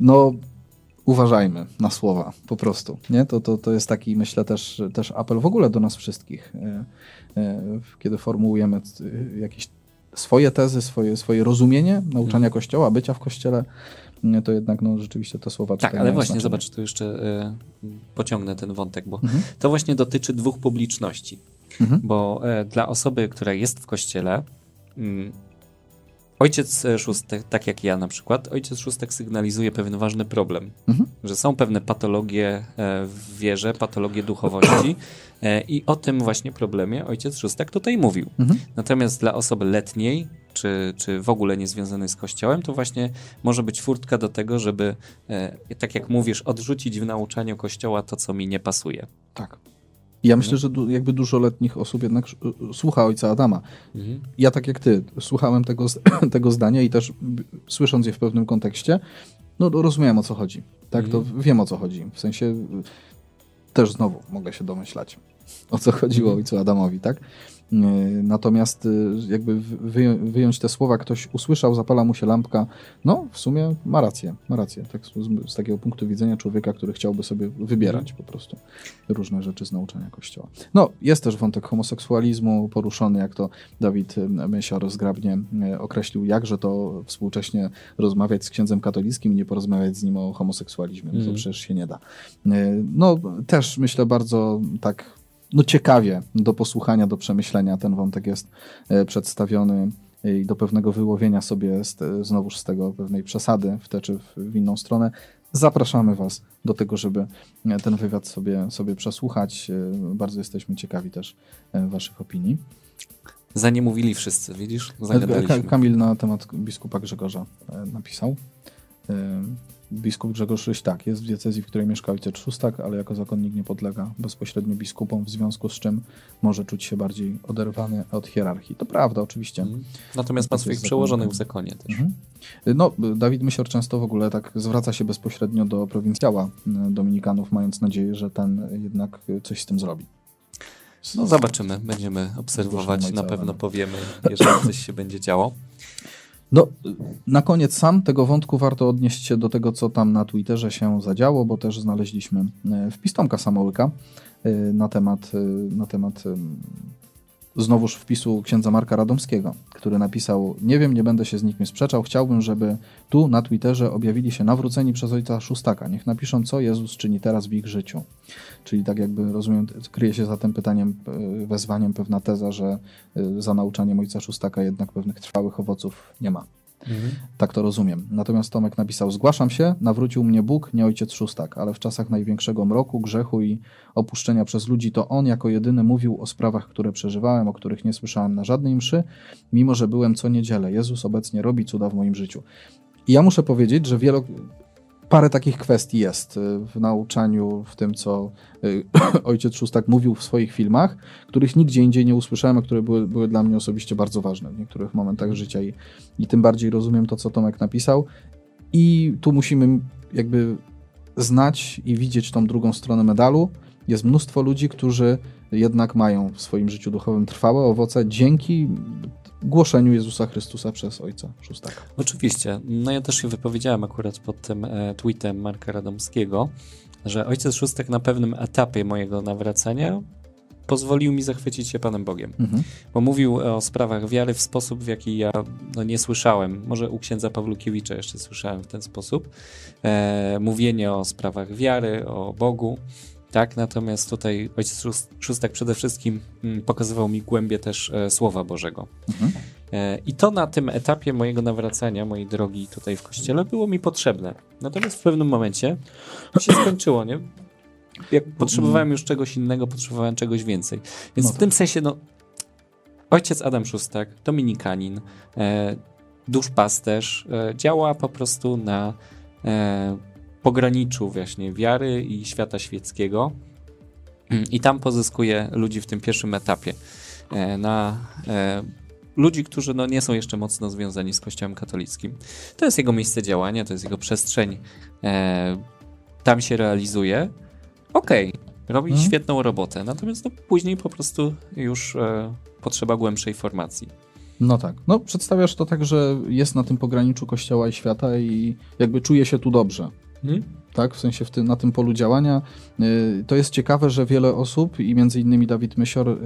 No, uważajmy na słowa, po prostu. Nie? To, to, to jest taki, myślę, też, też apel w ogóle do nas wszystkich, e, e, kiedy formułujemy jakieś swoje tezy, swoje, swoje rozumienie nauczania Kościoła, bycia w Kościele, nie, to jednak no, rzeczywiście te słowa Tak, ale właśnie znaczenie. zobacz, tu jeszcze y, pociągnę ten wątek, bo Mhm. to właśnie dotyczy dwóch publiczności. Mhm. Bo e, dla osoby, która jest w kościele, mm, ojciec e, szóstek, tak jak ja na przykład, ojciec szóstek sygnalizuje pewien ważny problem, Mhm. że są pewne patologie e, w wierze, patologie duchowości e, i o tym właśnie problemie ojciec szóstek tutaj mówił. Mhm. Natomiast dla osoby letniej, czy, czy w ogóle niezwiązanej z kościołem, to właśnie może być furtka do tego, żeby, tak jak mówisz, odrzucić w nauczaniu kościoła to, co mi nie pasuje. Tak. I ja myślę, że du, jakby dużo letnich osób jednak y, y, słucha ojca Adama. Mhm. Ja tak jak ty, słuchałem tego, *clears throat* tego zdania i też słysząc je w pewnym kontekście, no to rozumiałem o co chodzi. Tak, to wiem o co chodzi. W sensie y, też znowu mogę się domyślać, o co chodziło ojcu Adamowi, tak? Y, Natomiast y, jakby wy, wyjąć te słowa, ktoś usłyszał, zapala mu się lampka, no w sumie ma rację, ma rację. Tak, z, z takiego punktu widzenia człowieka, który chciałby sobie wybierać po prostu różne rzeczy z nauczania Kościoła. No, jest też wątek homoseksualizmu poruszony, jak to Dawid y, Mysior zgrabnie określił, jakże to współcześnie rozmawiać z księdzem katolickim i nie porozmawiać z nim o homoseksualizmie. No to Mhm. przecież się nie da. No, też myślę bardzo tak no ciekawie do posłuchania, do przemyślenia ten wątek jest e, przedstawiony e, i do pewnego wyłowienia sobie z, te- znowuż z tego pewnej przesady w tę czy w, inną stronę. Zapraszamy Was do tego, żeby e, ten wywiad sobie, sobie przesłuchać. E, Bardzo jesteśmy ciekawi też e, Waszych opinii. Za nie mówili wszyscy, widzisz? Zagadaliśmy. Kamil na temat biskupa Grzegorza e, napisał. Biskup Grzegorz Ryś tak, jest w diecezji, w której mieszka ojciec Szóstak, ale jako zakonnik nie podlega bezpośrednio biskupom, w związku z czym może czuć się bardziej oderwany od hierarchii. To prawda, oczywiście. Mhm. Natomiast ma swoich jest przełożonych w zakonie też. Mhm. No, Dawid Mysior często w ogóle tak zwraca się bezpośrednio do prowincjała e, dominikanów, mając nadzieję, że ten jednak coś z tym zrobi. No zobaczymy, będziemy obserwować, na pewno powiemy, jeżeli coś się będzie działo. No, na koniec sam tego wątku warto odnieść się do tego, co tam na Twitterze się zadziało, bo też znaleźliśmy e, wpis Tomka Samołyka e, na temat, e, na temat em, znowuż wpisu księdza Marka Radomskiego, który napisał: Nie wiem, nie będę się z nikim sprzeczał. Chciałbym, żeby tu na Twitterze objawili się nawróceni przez ojca Szóstaka. Niech napiszą, co Jezus czyni teraz w ich życiu. Czyli tak jakby rozumiem, kryje się za tym pytaniem, e, wezwaniem pewna teza, że e, za nauczaniem ojca Szóstaka jednak pewnych trwałych owoców nie ma. Tak to rozumiem. Natomiast Tomek napisał: Zgłaszam się, nawrócił mnie Bóg, nie ojciec szóstak, ale w czasach największego mroku, grzechu i opuszczenia przez ludzi, to on jako jedyny mówił o sprawach, które przeżywałem, o których nie słyszałem na żadnej mszy, mimo że byłem co niedzielę. Jezus obecnie robi cuda w moim życiu. I ja muszę powiedzieć, że wielo, parę takich kwestii jest y, w nauczaniu, w tym, co y, *coughs* ojciec szóstak mówił w swoich filmach, których nigdzie indziej nie usłyszałem, a które były, były dla mnie osobiście bardzo ważne w niektórych momentach życia i, i tym bardziej rozumiem to, co Tomek napisał. I tu musimy jakby znać i widzieć tą drugą stronę medalu. Jest mnóstwo ludzi, którzy jednak mają w swoim życiu duchowym trwałe owoce dzięki głoszeniu Jezusa Chrystusa przez Ojca Szóstaka. Oczywiście. No ja też się wypowiedziałem akurat pod tym e, tweetem Marka Radomskiego, że ojciec Szóstek na pewnym etapie mojego nawracania pozwolił mi zachwycić się Panem Bogiem. Mhm. Bo mówił o sprawach wiary w sposób, w jaki ja no, nie słyszałem. Może u księdza Pawlukiewicza jeszcze słyszałem w ten sposób. E, mówienie o sprawach wiary, o Bogu. Tak, natomiast tutaj ojciec Szóstek przede wszystkim mm, pokazywał mi głębie też e, Słowa Bożego. Mhm. E, I to na tym etapie mojego nawracania, mojej drogi tutaj w kościele było mi potrzebne. Natomiast w pewnym momencie się *coughs* skończyło, nie? Jak potrzebowałem już czegoś innego, potrzebowałem czegoś więcej. Więc No w tym sensie, no, ojciec Adam Szóstak, dominikanin, e, duszpasterz, e, działa po prostu na e, pograniczu właśnie wiary i świata świeckiego i tam pozyskuje ludzi w tym pierwszym etapie. E, na e, ludzi, którzy no, nie są jeszcze mocno związani z Kościołem katolickim. To jest jego miejsce działania, to jest jego przestrzeń. E, tam się realizuje. Okej, robi Mhm. świetną robotę, natomiast no, później po prostu już potrzeba głębszej formacji. No tak. No, przedstawiasz to tak, że jest na tym pograniczu kościoła i świata i jakby czuje się tu dobrze. Hmm? Tak, w sensie w tym, na tym polu działania. Y, To jest ciekawe, że wiele osób i między innymi Dawid Mysior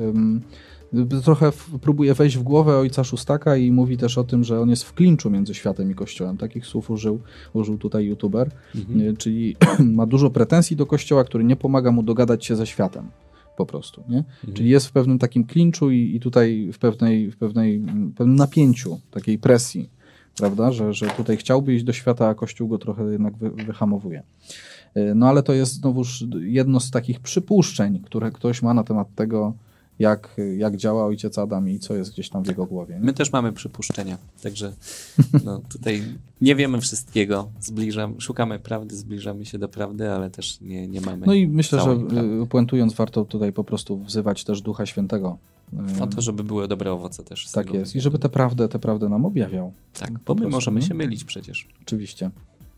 trochę w, próbuje wejść w głowę ojca Szóstaka i mówi też o tym, że on jest w klinczu między światem i kościołem. Takich słów użył, użył tutaj youtuber, Mhm. y, czyli *clears throat* ma dużo pretensji do kościoła, który nie pomaga mu dogadać się ze światem. Po prostu, nie? Mhm. Czyli jest w pewnym takim klinczu i, i tutaj w, pewnej, w pewnej, mm, pewnym napięciu, takiej presji, prawda, że, że tutaj chciałby iść do świata, a Kościół go trochę jednak wy, wyhamowuje. Y, No ale to jest znowuż jedno z takich przypuszczeń, które ktoś ma na temat tego, jak, jak działa ojciec Adam i co jest gdzieś tam w jego głowie. Nie? My też mamy przypuszczenia, także *laughs* no, tutaj nie wiemy wszystkiego, zbliżam, szukamy prawdy, zbliżamy się do prawdy, ale też nie, nie mamy No i myślę, że prawdy. y, puentując, warto tutaj po prostu wzywać też Ducha Świętego. O to, żeby były dobre owoce też. Tak tego jest. I żeby tę prawdę, tę prawdę nam objawiał. Tak, po bo my prostu, możemy się mylić przecież. Oczywiście.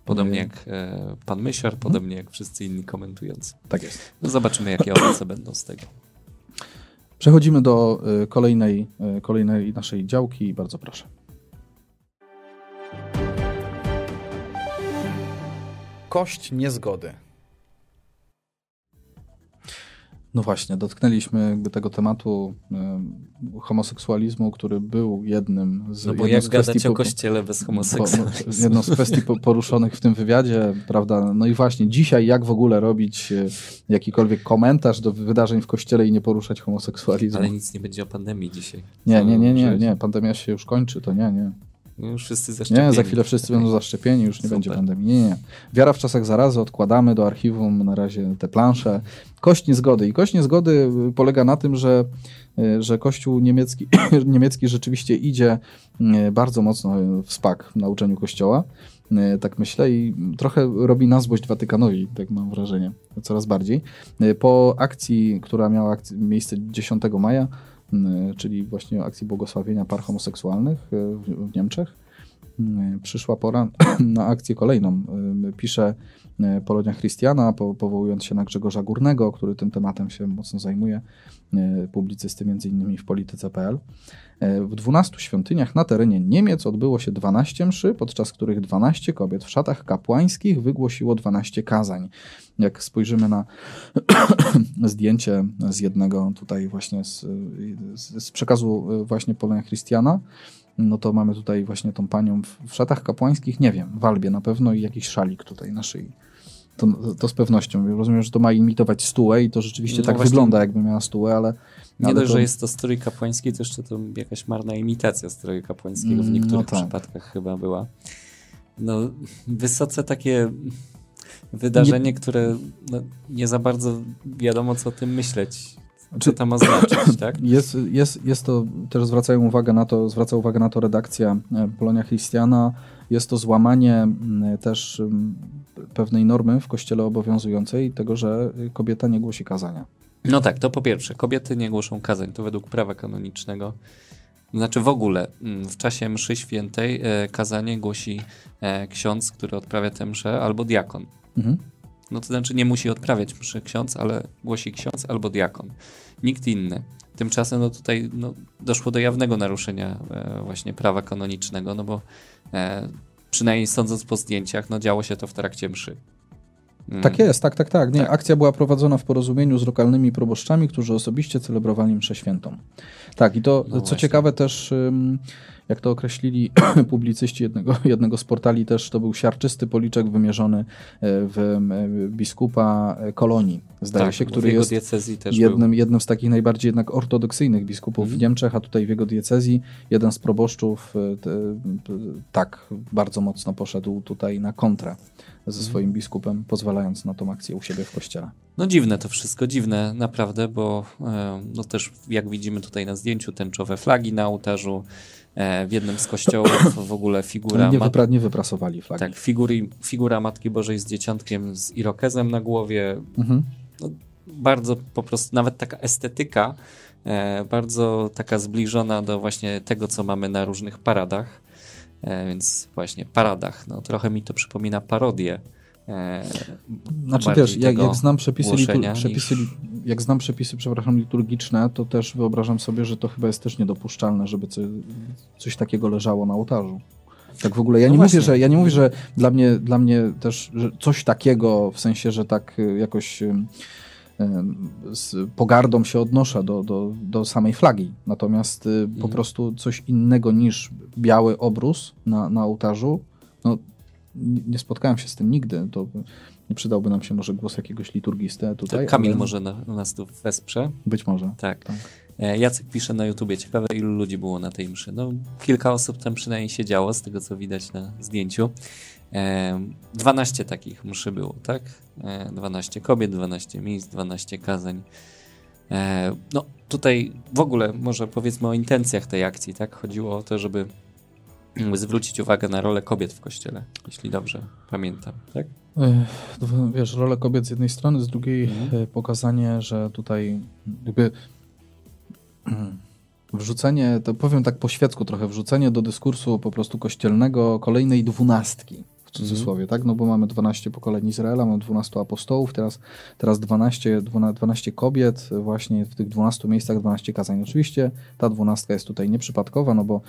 Podobnie Y, jak e, pan Mysior, podobnie jak wszyscy inni komentujący. Tak jest. No zobaczymy, jakie *clears throat* owoce będą z tego. Przechodzimy do y, kolejnej, y, kolejnej naszej działki i bardzo proszę. Kość niezgody. No właśnie, dotknęliśmy jakby tego tematu y, homoseksualizmu, który był jednym z, No bo jak z gadać o po- kościele bez po- homoseksualizmu? jedną z kwestii po- poruszonych w tym wywiadzie, prawda? No i właśnie dzisiaj jak w ogóle robić y, jakikolwiek komentarz do wydarzeń w kościele i nie poruszać homoseksualizmu. Ale nic nie będzie o pandemii dzisiaj. Nie, nie, nie, nie, nie, pandemia się już kończy, to nie, nie. No już wszyscy zaszczepieni. Nie, za chwilę wszyscy będą zaszczepieni, już nie Super. będzie pandemii. Nie, nie. Wiara w czasach zarazy, odkładamy do archiwum na razie te plansze. Kość niezgody. I kość niezgody polega na tym, że, y, że Kościół niemiecki, *coughs* niemiecki rzeczywiście idzie y, bardzo mocno w spak w nauczeniu Kościoła. Y, Tak myślę i trochę robi na złość Watykanowi, tak mam wrażenie, coraz bardziej. Y, Po akcji, która miała miejsce 10 maja, czyli właśnie akcji błogosławienia par homoseksualnych y, w, Niemczech, y, przyszła pora *clears throat* na akcję kolejną. Y, Pisze y, Polonia Christiana, po, powołując się na Grzegorza Górnego, który tym tematem się mocno zajmuje, y, publicysty między innymi w polityce.pl. Y, W 12 świątyniach na terenie Niemiec odbyło się 12 mszy, podczas których 12 kobiet w szatach kapłańskich wygłosiło 12 kazań. Jak spojrzymy na *coughs* zdjęcie z jednego tutaj właśnie z, z przekazu właśnie Polonia Christiana, no to mamy tutaj właśnie tą panią w, w szatach kapłańskich, nie wiem, w albie na pewno i jakiś szalik tutaj na szyi. To, to z pewnością. Rozumiem, że to ma imitować stułę i to rzeczywiście No tak właśnie- wygląda, jakby miała stułę, ale... Nie ale dość, to- że jest to strój kapłański, to jeszcze to jakaś marna imitacja stroju kapłańskiego w Mm, niektórych no tak. przypadkach chyba była. No, wysoce takie wydarzenie, które no, nie za bardzo wiadomo, co o tym myśleć. Co Czy- to ma znaczyć, *clears throat* tak? Jest, jest, jest to, też zwracają uwagę na to, zwraca uwagę na to redakcja e, Polonia Christiana. Jest to złamanie też pewnej normy w kościele obowiązującej, tego, że kobieta nie głosi kazania. No tak, to po pierwsze, kobiety nie głoszą kazań, to według prawa kanonicznego. Znaczy w ogóle w czasie mszy świętej e, kazanie głosi e, ksiądz, który odprawia tę mszę, albo diakon. Mhm. No to znaczy nie musi odprawiać mszy ksiądz, ale głosi ksiądz albo diakon. Nikt inny. Tymczasem no tutaj no, doszło do jawnego naruszenia e, właśnie prawa kanonicznego, no bo e, przynajmniej sądząc po zdjęciach, no działo się to w trakcie mszy. Mm. Tak jest, tak, tak, tak. Nie, Tak. Akcja była prowadzona w porozumieniu z lokalnymi proboszczami, którzy osobiście celebrowali mszę świętą. Tak, i to, No co właśnie. ciekawe też, ym, jak to określili *clears throat* publicyści jednego, jednego z portali też, to był siarczysty policzek wymierzony e, w biskupa Kolonii, zdaje tak, się, który jest jednym, był. jednym z takich najbardziej jednak ortodoksyjnych biskupów Mhm. w Niemczech, a tutaj w jego diecezji jeden z proboszczów e, te, tak bardzo mocno poszedł tutaj na kontrę ze Mhm. swoim biskupem, pozwalając na tą akcję u siebie w kościele. No dziwne to wszystko, dziwne naprawdę, bo e, no też jak widzimy tutaj na zdjęciu tęczowe flagi na ołtarzu, e, w jednym z kościołów w ogóle figura, Nie, wypra, nie wyprasowali flagi. tak, figury, figura Matki Bożej z dzieciątkiem z irokezem na głowie, Mhm. bardzo po prostu, nawet taka estetyka, e, bardzo taka zbliżona do właśnie tego, co mamy na różnych paradach, więc właśnie paradach, no trochę mi to przypomina parodię. E, Znaczy wiesz, jak, jak znam przepisy, litur- przepisy niż- jak znam przepisy, przepraszam, liturgiczne, to też wyobrażam sobie, że to chyba jest też niedopuszczalne, żeby co, coś takiego leżało na ołtarzu. Tak w ogóle, ja No nie właśnie. mówię, że ja nie mówię, że dla mnie, dla mnie też że coś takiego, w sensie, że tak y, jakoś z pogardą się odnoszę do, do, do samej flagi. Natomiast y, po Mhm. prostu coś innego niż biały obrus na, na ołtarzu, no nie spotkałem się z tym nigdy. To przydałby nam się może głos jakiegoś liturgisty to tutaj. Kamil ale może na, nas tu wesprze. Być może. Tak. Tak. E, Jacek pisze na YouTubie, ciekawe ilu ludzi było na tej mszy. No, kilka osób tam przynajmniej siedziało, z tego co widać na zdjęciu. E, 12 takich mszy było, tak? E, 12 kobiet, 12 miejsc, 12 kazań. E, no, tutaj w ogóle może powiedzmy o intencjach tej akcji, tak? Chodziło o to, żeby mm, zwrócić uwagę na rolę kobiet w kościele, jeśli dobrze pamiętam, tak? No, Wiesz, rolę kobiet z jednej strony, z drugiej Mhm. e, pokazanie, że tutaj jakby wrzucenie, to powiem tak po świecku trochę, wrzucenie do dyskursu po prostu kościelnego kolejnej dwunastki, w cudzysłowie, tak? No bo mamy 12 pokoleń Izraela, mamy 12 apostołów, teraz, teraz 12, 12, 12 kobiet, właśnie w tych 12 miejscach 12 kazań. Oczywiście ta dwunastka jest tutaj nieprzypadkowa, no bo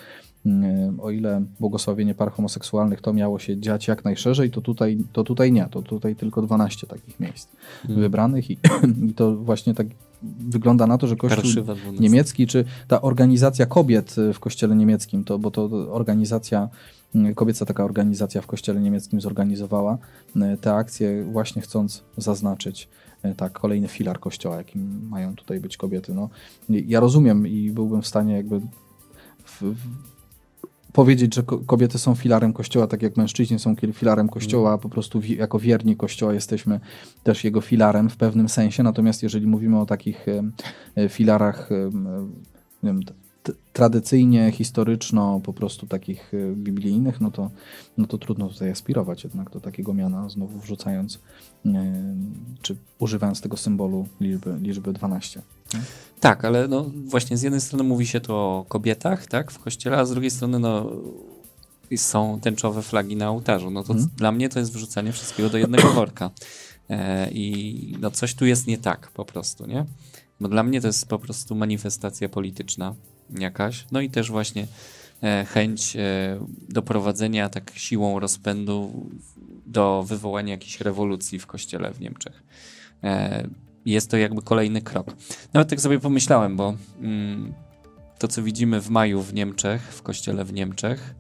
mm, o ile błogosławienie par homoseksualnych to miało się dziać jak najszerzej, to tutaj, to tutaj nie, to tutaj tylko 12 takich miejsc Mhm. wybranych i, *clears throat* i to właśnie tak wygląda na to, że Kościół Parszywa 12. niemiecki, czy ta organizacja kobiet w kościele niemieckim, to, bo to organizacja, mm, kobieca taka organizacja w kościele niemieckim zorganizowała y, te akcje właśnie chcąc zaznaczyć y, tak, kolejny filar kościoła, jakim mają tutaj być kobiety. No, ja rozumiem i byłbym w stanie jakby w, w, powiedzieć, że ko- kobiety są filarem kościoła, tak jak mężczyźni są filarem kościoła, po prostu wi- jako wierni kościoła jesteśmy też jego filarem w pewnym sensie. Natomiast jeżeli mówimy o takich e, filarach e, wiem, tradycyjnie, historyczno, po prostu takich e, biblijnych, no to, no to trudno tutaj aspirować jednak do takiego miana, znowu wrzucając, e, czy używając tego symbolu liczby, liczby 12. Tak, ale no właśnie z jednej strony mówi się tu o kobietach, tak, w kościele, a z drugiej strony no są tęczowe flagi na ołtarzu. No to Mhm. dla mnie to jest wrzucanie wszystkiego do jednego *coughs* worka. E, I no coś tu jest nie tak po prostu, nie? Bo dla mnie to jest po prostu manifestacja polityczna jakaś. No i też właśnie e, chęć e, doprowadzenia tak siłą rozpędu do wywołania jakiejś rewolucji w kościele w Niemczech. E, jest to jakby kolejny krok. Nawet tak sobie pomyślałem, bo mm, to, co widzimy w maju w Niemczech, w kościele w Niemczech,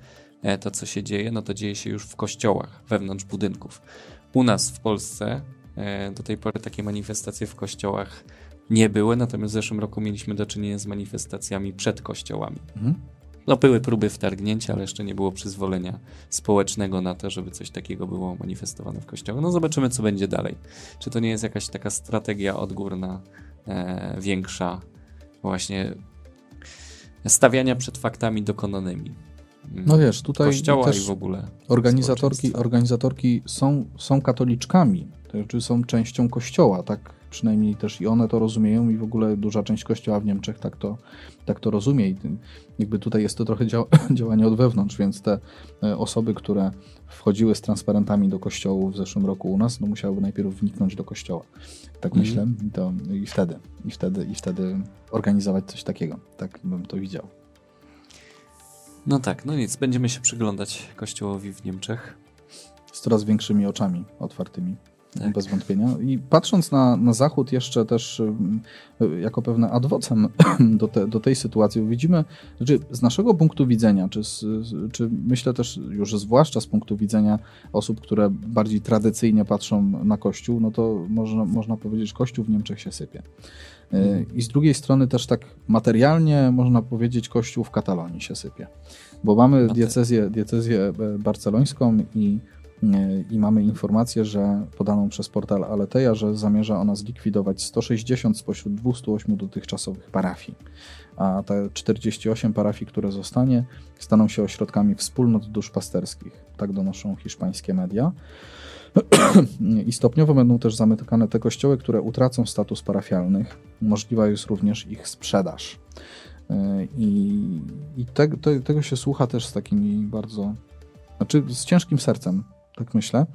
to, co się dzieje, no to dzieje się już w kościołach, wewnątrz budynków. U nas w Polsce do tej pory takie manifestacje w kościołach nie były, natomiast w zeszłym roku mieliśmy do czynienia z manifestacjami przed kościołami. Mhm. No, były próby wtargnięcia, ale jeszcze nie było przyzwolenia społecznego na to, żeby coś takiego było manifestowane w kościołach. No, zobaczymy, co będzie dalej. Czy to nie jest jakaś taka strategia odgórna, e, większa, właśnie stawiania przed faktami dokonanymi. mm, No wiesz, tutaj Kościoła też i w ogóle. Organizatorki, organizatorki są, są katoliczkami, to znaczy są częścią kościoła, tak przynajmniej też i one to rozumieją i w ogóle duża część kościoła w Niemczech tak to, tak to rozumie i jakby tutaj jest to trochę dział, *laughs* działanie od wewnątrz, więc te e, osoby, które wchodziły z transparentami do kościołu w zeszłym roku u nas, no musiałyby najpierw wniknąć do kościoła. Tak Mhm. myślę i, to, i wtedy, i wtedy, i wtedy organizować coś takiego. Tak bym to widział. No tak, no nic, będziemy się przyglądać kościołowi w Niemczech. Z coraz większymi oczami otwartymi. Tak. bez wątpienia. I patrząc na, na Zachód jeszcze też y, jako pewne adwocem *clears throat* do, te, do tej sytuacji, widzimy, że z naszego punktu widzenia, czy, z, czy myślę też już zwłaszcza z punktu widzenia osób, które bardziej tradycyjnie patrzą na Kościół, no to można, można powiedzieć, że Kościół w Niemczech się sypie. Y, I z drugiej strony też tak materialnie można powiedzieć, Kościół w Katalonii się sypie. Bo mamy no tak. diecezję, diecezję e, barcelońską i i mamy informację, że podaną przez portal Aleteja, że zamierza ona zlikwidować 160 spośród 208 dotychczasowych parafii. A te 48 parafii, które zostanie, staną się ośrodkami wspólnot duszpasterskich. Tak donoszą hiszpańskie media. *clears throat* I stopniowo będą też zamykane te kościoły, które utracą status parafialnych. Możliwa jest również ich sprzedaż. I, i te, te, tego się słucha też z takimi bardzo, znaczy z ciężkim sercem, tak myślę.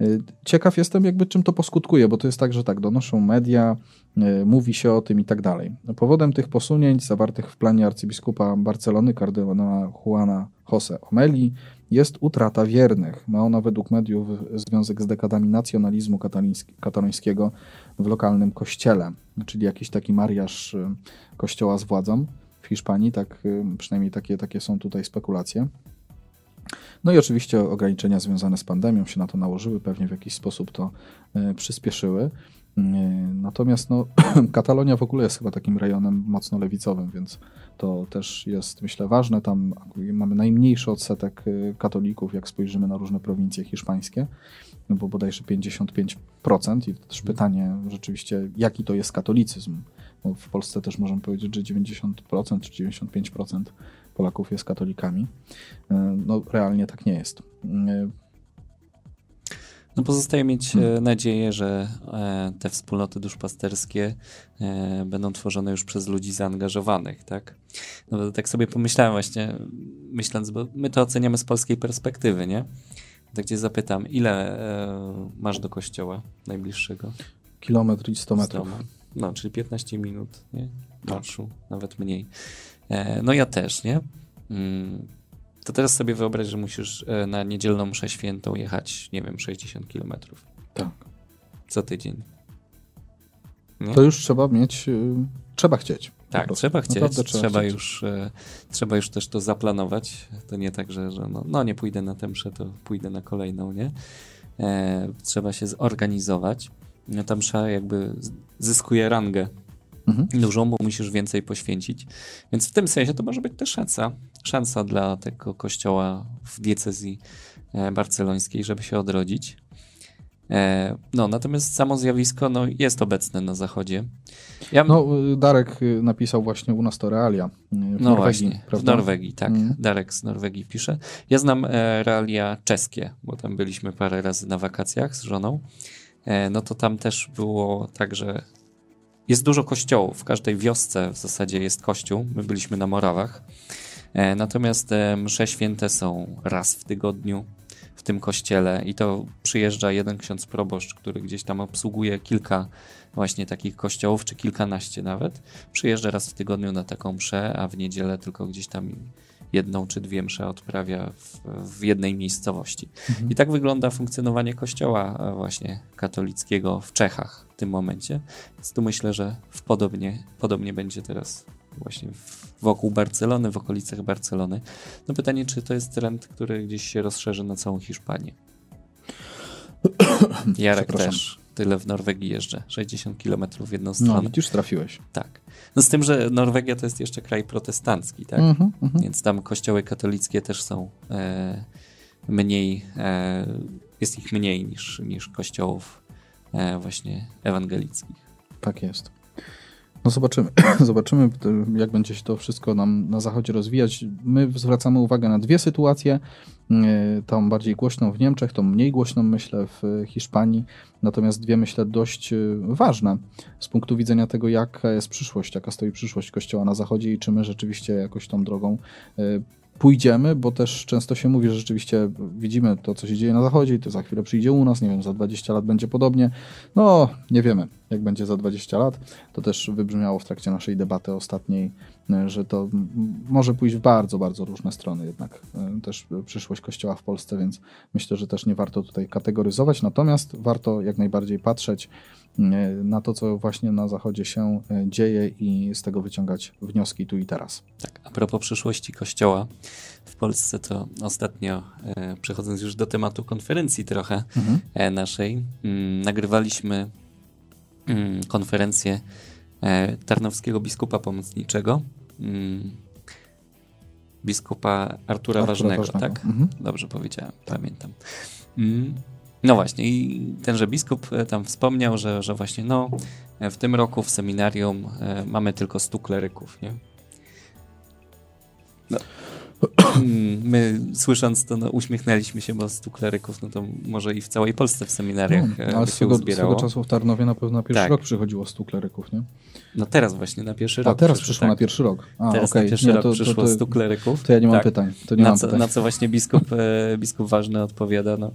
Y, ciekaw jestem, jakby czym to poskutkuje, bo to jest tak, że tak, donoszą media, y, mówi się o tym i tak dalej. Powodem tych posunięć zawartych w planie arcybiskupa Barcelony, kardynała Juana Jose Omeli, jest utrata wiernych. Ma ona według mediów związek z dekadami nacjonalizmu katalońskiego w lokalnym kościele, czyli jakiś taki mariaż y, kościoła z władzą w Hiszpanii, tak przynajmniej takie, takie są tutaj spekulacje. No i oczywiście ograniczenia związane z pandemią się na to nałożyły, pewnie w jakiś sposób to e, przyspieszyły. E, natomiast no, *clears throat* Katalonia w ogóle jest chyba takim rejonem mocno lewicowym, więc to też jest, myślę, ważne. Tam mamy najmniejszy odsetek e, katolików, jak spojrzymy na różne prowincje hiszpańskie, no bo bodajże 55%. I to też pytanie rzeczywiście, jaki to jest katolicyzm. Bo w Polsce też możemy powiedzieć, że 90% czy 95% Polaków jest katolikami. E, no realnie tak nie jest. E, no pozostaje mieć hmm. E, nadzieję, że te wspólnoty duszpasterskie będą tworzone już przez ludzi zaangażowanych, tak? No tak sobie pomyślałem właśnie, myśląc, bo my to oceniamy z polskiej perspektywy, nie? Tak cię zapytam, ile masz do kościoła najbliższego? Kilometr i 100 metrów. 100, no, czyli 15 minut, nie? Marszu, nawet mniej. E, no ja też, nie? Mm, to teraz sobie wyobraź, że musisz e, na niedzielną mszę świętą jechać, nie wiem, 60 kilometrów. Tak. Co tydzień. Nie? To już trzeba mieć, y, trzeba chcieć. Tak, trzeba chcieć, trzeba, trzeba chcieć. już, e, trzeba już też to zaplanować. To nie tak, że, że no, no nie pójdę na tę mszę, to pójdę na kolejną, nie? E, trzeba się zorganizować. No, ta msza jakby zyskuje rangę mhm. dużą, bo musisz więcej poświęcić. Więc w tym sensie to może być też szansa, szansa dla tego kościoła w diecezji e, barcelońskiej, żeby się odrodzić. E, no, natomiast samo zjawisko no, jest obecne na zachodzie. Ja... No, Darek y, napisał właśnie u nas to realia. Y, w no Norwegii, właśnie, prawda? w Norwegii, tak. Mm. Darek z Norwegii pisze. Ja znam e, realia czeskie, bo tam byliśmy parę razy na wakacjach z żoną. No to tam też było tak, że jest dużo kościołów. W każdej wiosce w zasadzie jest kościół. My byliśmy na Morawach. E, natomiast e, msze święte są raz w tygodniu w tym kościele i to przyjeżdża jeden ksiądz proboszcz, który gdzieś tam obsługuje kilka właśnie takich kościołów, czy kilkanaście nawet. Przyjeżdża raz w tygodniu na taką mszę, a w niedzielę tylko gdzieś tam jedną czy dwie msze odprawia w, w jednej miejscowości. Mhm. I tak wygląda funkcjonowanie kościoła e, właśnie katolickiego w Czechach tym momencie. Więc tu myślę, że w podobnie, podobnie będzie teraz właśnie wokół Barcelony, w okolicach Barcelony. No pytanie, czy to jest trend, który gdzieś się rozszerzy na całą Hiszpanię? *coughs* Jarek też. Tyle w Norwegii jeżdżę. 60 km w jedną no, stronę. No, już trafiłeś. Tak. No z tym, że Norwegia to jest jeszcze kraj protestancki, tak? Mm -hmm, Więc tam kościoły katolickie też są e, mniej, e, jest ich mniej niż, niż kościołów właśnie ewangelickich. Tak jest. No zobaczymy, *clears throat* zobaczymy jak będzie się to wszystko nam na zachodzie rozwijać. My zwracamy uwagę na dwie sytuacje. E, tą bardziej głośną w Niemczech, tą mniej głośną myślę w Hiszpanii. Natomiast dwie myślę dość e, ważne z punktu widzenia tego, jaka jest przyszłość, jaka stoi przyszłość Kościoła na zachodzie i czy my rzeczywiście jakoś tą drogą e, pójdziemy, bo też często się mówi, że rzeczywiście widzimy to, co się dzieje na zachodzie i to za chwilę przyjdzie u nas, nie wiem, za 20 lat będzie podobnie. No, nie wiemy, jak będzie za 20 lat. To też wybrzmiało w trakcie naszej debaty ostatniej, że to może pójść w bardzo, bardzo różne strony jednak e, też przyszłość Kościoła w Polsce, więc myślę, że też nie warto tutaj kategoryzować, natomiast warto jak najbardziej patrzeć e, na to, co właśnie na Zachodzie się e, dzieje i z tego wyciągać wnioski tu i teraz. Tak, a propos przyszłości Kościoła w Polsce, to ostatnio, przechodząc już do tematu konferencji trochę mhm. naszej, mm, nagrywaliśmy mm, konferencję E, tarnowskiego biskupa pomocniczego, mm, biskupa Artura, Artura Ważnego, Ważnego, tak? Mhm. Dobrze powiedziałem, tak. pamiętam. No właśnie, i tenże biskup e, tam wspomniał, że, że właśnie no, e, w tym roku w seminarium mamy tylko stu kleryków, nie? No. *clears throat* My słysząc to, no, uśmiechnęliśmy się, bo stu kleryków, no to może i w całej Polsce w seminariach no, ale się swego, swego czasu w Tarnowie na pewno na pierwszy tak. rok przychodziło stu kleryków, nie? No teraz właśnie na pierwszy rok. A teraz przyszło tak. na pierwszy rok. A, teraz okay. na pierwszy nie, rok to, przyszło to, to, stu kleryków. To ja nie mam tak. pytań. To nie na, mam co, pytań. na co właśnie biskup, e, biskup ważny odpowiada, no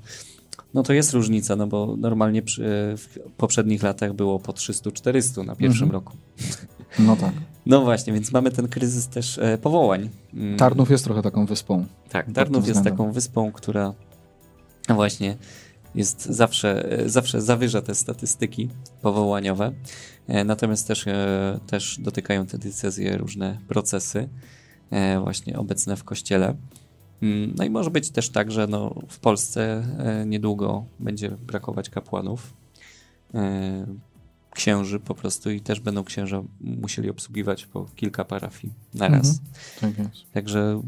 no to jest różnica, no bo normalnie przy, w poprzednich latach było po 300-400 na pierwszym mhm. roku. No tak. *laughs* No właśnie, więc mamy ten kryzys też e, powołań. Mm. Tarnów jest trochę taką wyspą. Tak, Tarnów jest taką wyspą, która właśnie jest zawsze, e, zawsze zawyża te statystyki powołaniowe. E, natomiast też, e, też dotykają te decyzje różne procesy e, właśnie obecne w kościele. Mm, no i może być też tak, że no w Polsce e, niedługo będzie brakować kapłanów, e, księży po prostu i też będą księża musieli obsługiwać po kilka parafii na raz. Mhm, tak jest. Także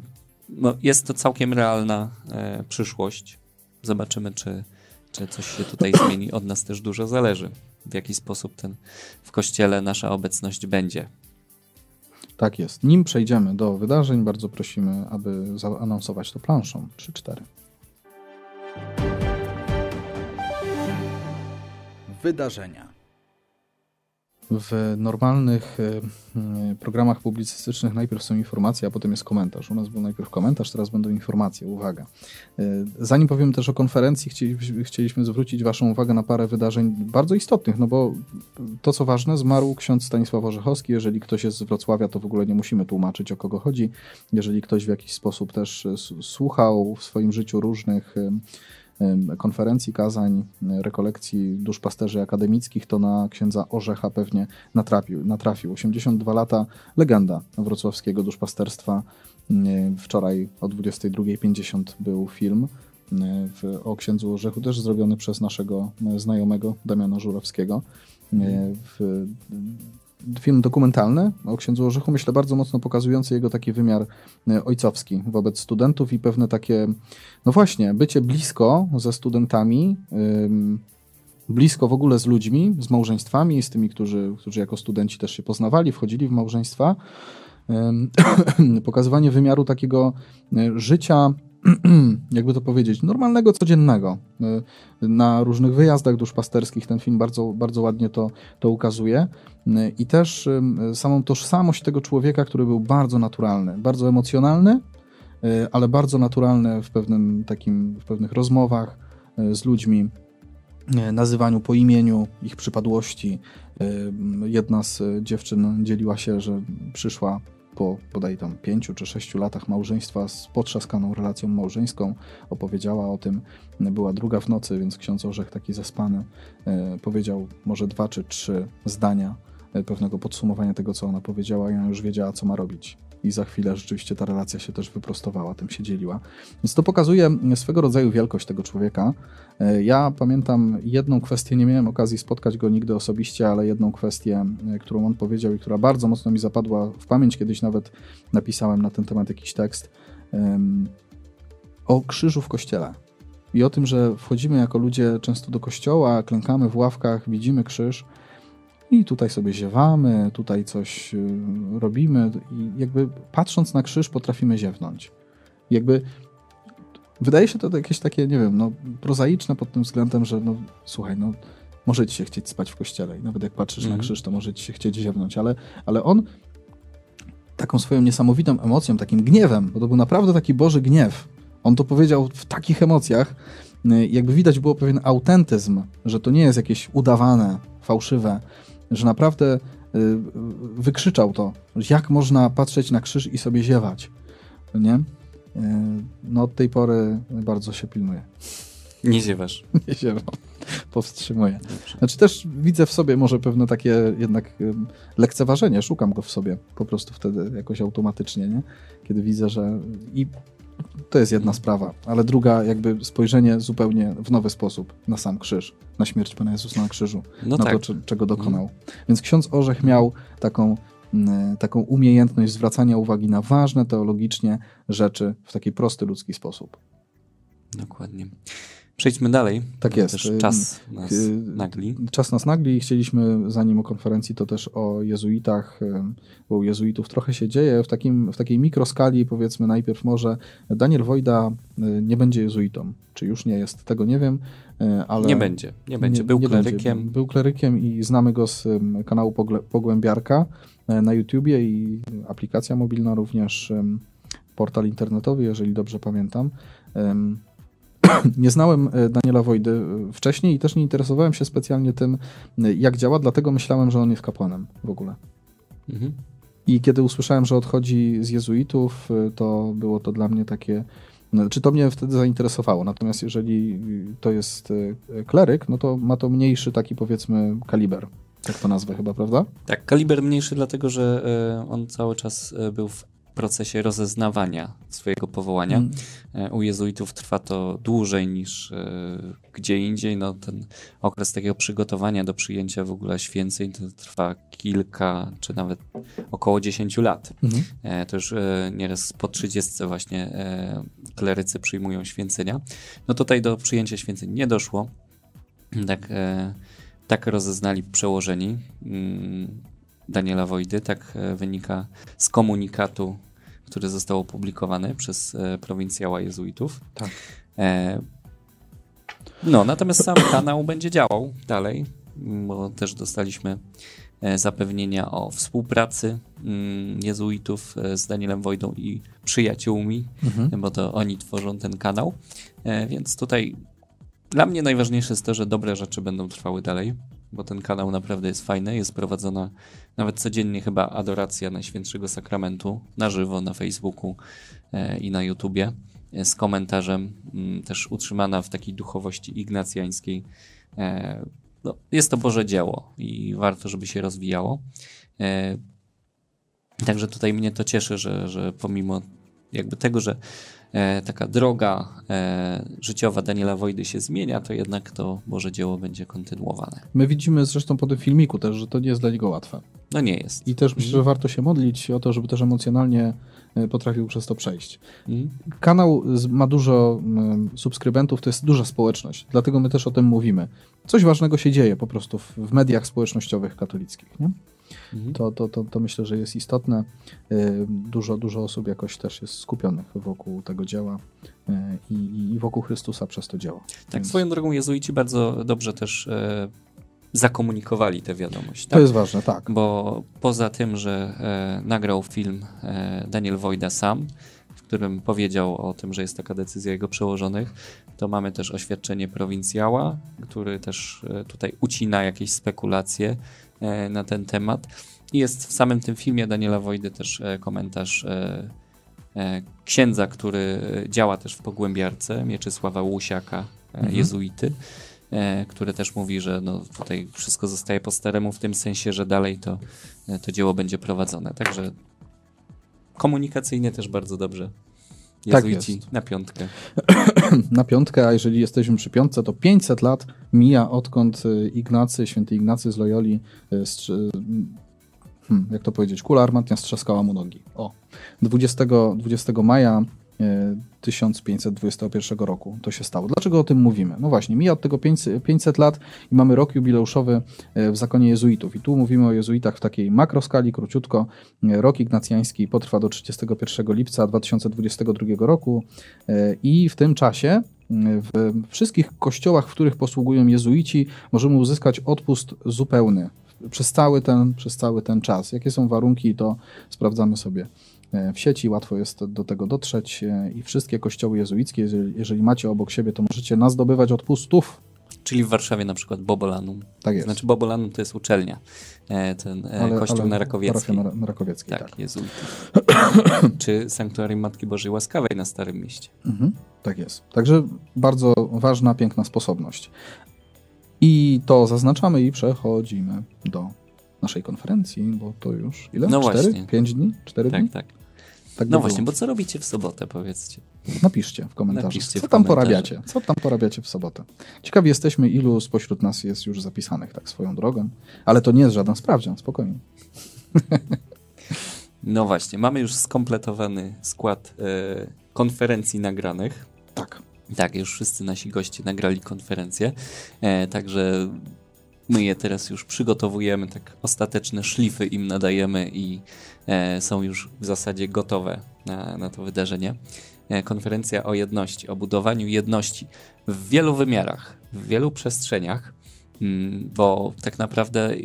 no, jest to całkiem realna e, przyszłość. Zobaczymy, czy, czy coś się tutaj zmieni. Od nas też dużo zależy, w jaki sposób ten w kościele nasza obecność będzie. Tak jest. Nim przejdziemy do wydarzeń, bardzo prosimy, aby zaanonsować to planszą 3-4. Wydarzenia. W normalnych e, programach publicystycznych najpierw są informacje, a potem jest komentarz. U nas był najpierw komentarz, teraz będą informacje. Uwaga. E, zanim powiem też o konferencji, chcieliśmy zwrócić Waszą uwagę na parę wydarzeń bardzo istotnych, no bo to, co ważne, zmarł ksiądz Stanisław Orzechowski. Jeżeli ktoś jest z Wrocławia, to w ogóle nie musimy tłumaczyć, o kogo chodzi. Jeżeli ktoś w jakiś sposób też słuchał w swoim życiu różnych konferencji, kazań, rekolekcji duszpasterzy akademickich, to na księdza Orzecha pewnie natrafił. natrafił. 82 lata, legenda wrocławskiego duszpasterstwa. Wczoraj o 22.50 był film w, o księdzu Orzechu, też zrobiony przez naszego znajomego Damiana Żurowskiego. W, film dokumentalny o księdzu Orzechu, myślę bardzo mocno pokazujący jego taki wymiar e, ojcowski wobec studentów i pewne takie, no właśnie, bycie blisko ze studentami, blisko w ogóle z ludźmi, z małżeństwami, z tymi, którzy, którzy jako studenci też się poznawali, wchodzili w małżeństwa. *coughs* Pokazywanie wymiaru takiego e, życia jakby to powiedzieć, normalnego, codziennego. Y, na różnych wyjazdach duszpasterskich ten film bardzo, bardzo ładnie to, to ukazuje. Y, I też y, samą tożsamość tego człowieka, który był bardzo naturalny, bardzo emocjonalny, ale bardzo naturalny w pewnym takim, w pewnych rozmowach z ludźmi, nazywaniu po imieniu, ich przypadłości. Jedna z dziewczyn dzieliła się, że przyszła po bodaj tam pięciu czy sześciu latach małżeństwa z potrzaskaną relacją małżeńską opowiedziała o tym. Była druga w nocy, więc ksiądz Orzech taki zaspany e, powiedział może dwa czy trzy zdania e, pewnego podsumowania tego, co ona powiedziała i ona już wiedziała, co ma robić i za chwilę rzeczywiście ta relacja się też wyprostowała, tym się dzieliła. Więc to pokazuje swego rodzaju wielkość tego człowieka. E, ja pamiętam jedną kwestię, nie miałem okazji spotkać go nigdy osobiście, ale jedną kwestię, e, którą on powiedział i która bardzo mocno mi zapadła w pamięć, kiedyś nawet napisałem na ten temat jakiś tekst, o krzyżu w kościele. I o tym, że wchodzimy jako ludzie często do kościoła, klękamy w ławkach, widzimy krzyż, i tutaj sobie ziewamy, tutaj coś y, robimy i jakby patrząc na krzyż potrafimy ziewnąć. Jakby wydaje się to jakieś takie, nie wiem, no prozaiczne pod tym względem, że no słuchaj, no może ci się chcieć spać w kościele i nawet jak patrzysz mm. na mhm. krzyż, to może ci się chcieć ziewnąć, ale, ale on taką swoją niesamowitą emocją, takim gniewem, bo to był naprawdę taki Boży gniew. On to powiedział w takich emocjach, y, jakby widać było pewien autentyzm, że to nie jest jakieś udawane, fałszywe, że naprawdę y, wykrzyczał to, jak można patrzeć na krzyż i sobie ziewać, nie? Y, no od tej pory bardzo się pilnuję. Nie ziewasz. *laughs* Nie ziewam. Powstrzymuję. Znaczy też widzę w sobie może pewne takie jednak lekceważenie, szukam go w sobie po prostu wtedy jakoś automatycznie, nie? Kiedy widzę, że i to jest jedna sprawa, ale druga jakby spojrzenie zupełnie w nowy sposób na sam krzyż, na śmierć Pana Jezusa na krzyżu, no na tak. to, czego dokonał. Mm. Więc ksiądz Orzech miał taką, taką umiejętność zwracania uwagi na ważne teologicznie rzeczy w taki prosty ludzki sposób. Dokładnie. Przejdźmy dalej. Tak jest. Też czas nas nagli. Czas nas nagli. Chcieliśmy, zanim o konferencji, to też o jezuitach, bo u jezuitów trochę się dzieje. W, takim, w takiej mikroskali, powiedzmy, najpierw może Daniel Wojda nie będzie jezuitą. Czy już nie jest, tego nie wiem, ale... Nie będzie, nie będzie. Był nie klerykiem. Będzie. Był klerykiem i znamy go z kanału Pogłębiarka na YouTubie i aplikacja mobilna również, portal internetowy, jeżeli dobrze pamiętam. *clears throat* nie znałem e, Daniela Wojdy e, wcześniej i też nie interesowałem się specjalnie tym, e, jak działa, dlatego myślałem, że on jest kapłanem w ogóle. Mhm. I kiedy usłyszałem, że odchodzi z jezuitów, to było to dla mnie takie. No, czy to mnie wtedy zainteresowało? Natomiast jeżeli to jest kleryk, no to ma to mniejszy taki powiedzmy kaliber. Tak to nazwę chyba, prawda? Tak, kaliber mniejszy, dlatego że on cały czas był w procesie rozeznawania swojego powołania. Mm. U jezuitów trwa to dłużej niż e, gdzie indziej. No, ten okres takiego przygotowania do przyjęcia w ogóle święceń to trwa kilka, czy nawet około 10 lat. Mm. To już nieraz po 30 właśnie klerycy przyjmują święcenia. No tutaj do przyjęcia święceń nie doszło. Tak, tak rozeznali przełożeni. Mm, Daniela Wojdy, tak wynika z komunikatu który został opublikowany przez e, prowincjała jezuitów. Tak. E, no, natomiast sam *coughs* kanał będzie działał dalej, bo też dostaliśmy e, zapewnienia o współpracy mm, jezuitów z Danielem Wojdą i przyjaciółmi, mhm. bo to oni tworzą ten kanał. Więc tutaj dla mnie najważniejsze jest to, że dobre rzeczy będą trwały dalej bo ten kanał naprawdę jest fajny. Jest prowadzona nawet codziennie chyba adoracja Najświętszego Sakramentu na żywo na Facebooku e, i na YouTubie e, z komentarzem, mm, też utrzymana w takiej duchowości ignacjańskiej. E, no, jest to Boże dzieło i warto, żeby się rozwijało. Także tutaj mnie to cieszy, że, że pomimo jakby tego, że taka droga e, życiowa Daniela Wojdy się zmienia, to jednak to Boże dzieło będzie kontynuowane. My widzimy zresztą po tym filmiku też, że to nie jest dla niego łatwe. No nie jest. I też myślę, że warto się modlić o to, żeby też emocjonalnie e, potrafił przez to przejść. Mhm. Kanał ma dużo subskrybentów, to jest duża społeczność, dlatego my też o tym mówimy. Coś ważnego się dzieje po prostu w mediach społecznościowych katolickich. Nie? Mhm. To, to, to, to myślę, że jest istotne. Y, dużo, dużo osób jakoś też jest skupionych wokół tego dzieła y, i, i wokół Chrystusa przez to dzieło. Tak, Więc... swoją drogą jezuici bardzo dobrze też e, zakomunikowali tę wiadomość. Tak? To jest ważne, tak. Bo poza tym, że e, nagrał film e, Daniel Wojda sam, w którym powiedział o tym, że jest taka decyzja jego przełożonych, to mamy też oświadczenie prowincjała, który też e, tutaj ucina jakieś spekulacje na ten temat. Jest w samym tym filmie Daniela Wojdy też e, komentarz e, księdza, który działa też w Pogłębiarce, Mieczysława Łusiaka, mhm. jezuity, który też mówi, że no tutaj wszystko zostaje po staremu w tym sensie, że dalej to, to dzieło będzie prowadzone. Także komunikacyjnie też bardzo dobrze. Tak Jezuici tak na piątkę. *clears throat* na piątkę, a jeżeli jesteśmy przy piątce, to 500 lat mija odkąd y, Ignacy, święty Ignacy z Loyoli, y, hmm, jak to powiedzieć, kula armatnia strzaskała mu nogi. O, 20, 20 maja 1521 roku to się stało. Dlaczego o tym mówimy? No właśnie, mija od tego 500 lat i mamy rok jubileuszowy e, w zakonie jezuitów. I tu mówimy o jezuitach w takiej makroskali, króciutko. E, rok ignacjański potrwa do 31 lipca 2022 roku e, i w tym czasie w wszystkich kościołach, w których posługują jezuici, możemy uzyskać odpust zupełny przez cały, ten, przez cały ten czas. Jakie są warunki, to sprawdzamy sobie e, w sieci, łatwo jest do tego dotrzeć e, i wszystkie kościoły jezuickie, jeżeli, macie obok siebie, to możecie nazdobywać odpustów. Czyli w Warszawie na przykład Bobolanum. Tak jest. Znaczy Bobolanum to jest uczelnia, e, ten e, Ale- kościół ale na Rakowieckiej. na, na Rakowieckiej, Tak, tak. jezuitów. *coughs* Czy Sanktuarium Matki Bożej Łaskawej na Starym Mieście. Mhm, tak jest. Także bardzo ważna, piękna sposobność. I to zaznaczamy i przechodzimy do naszej konferencji, bo to już ile? No Cztery? właśnie. Pięć dni? Cztery Tak, dni? tak. Tak by No było. właśnie, bo co robicie w sobotę, powiedzcie? Napiszcie w komentarzu, Napiszcie co w tam porabiacie. Co tam porabiacie w sobotę. Ciekawi jesteśmy, ilu spośród nas jest już zapisanych tak swoją drogą, ale to nie jest żaden sprawdzian, spokojnie. *laughs* No właśnie, mamy już skompletowany skład e, konferencji nagranych. Tak. Tak, już wszyscy nasi goście nagrali konferencję, e, także my je teraz już przygotowujemy, tak ostateczne szlify im nadajemy i są już w zasadzie gotowe na, na to wydarzenie. E, konferencja o jedności, o budowaniu jedności w wielu wymiarach, w wielu przestrzeniach, mm, bo tak naprawdę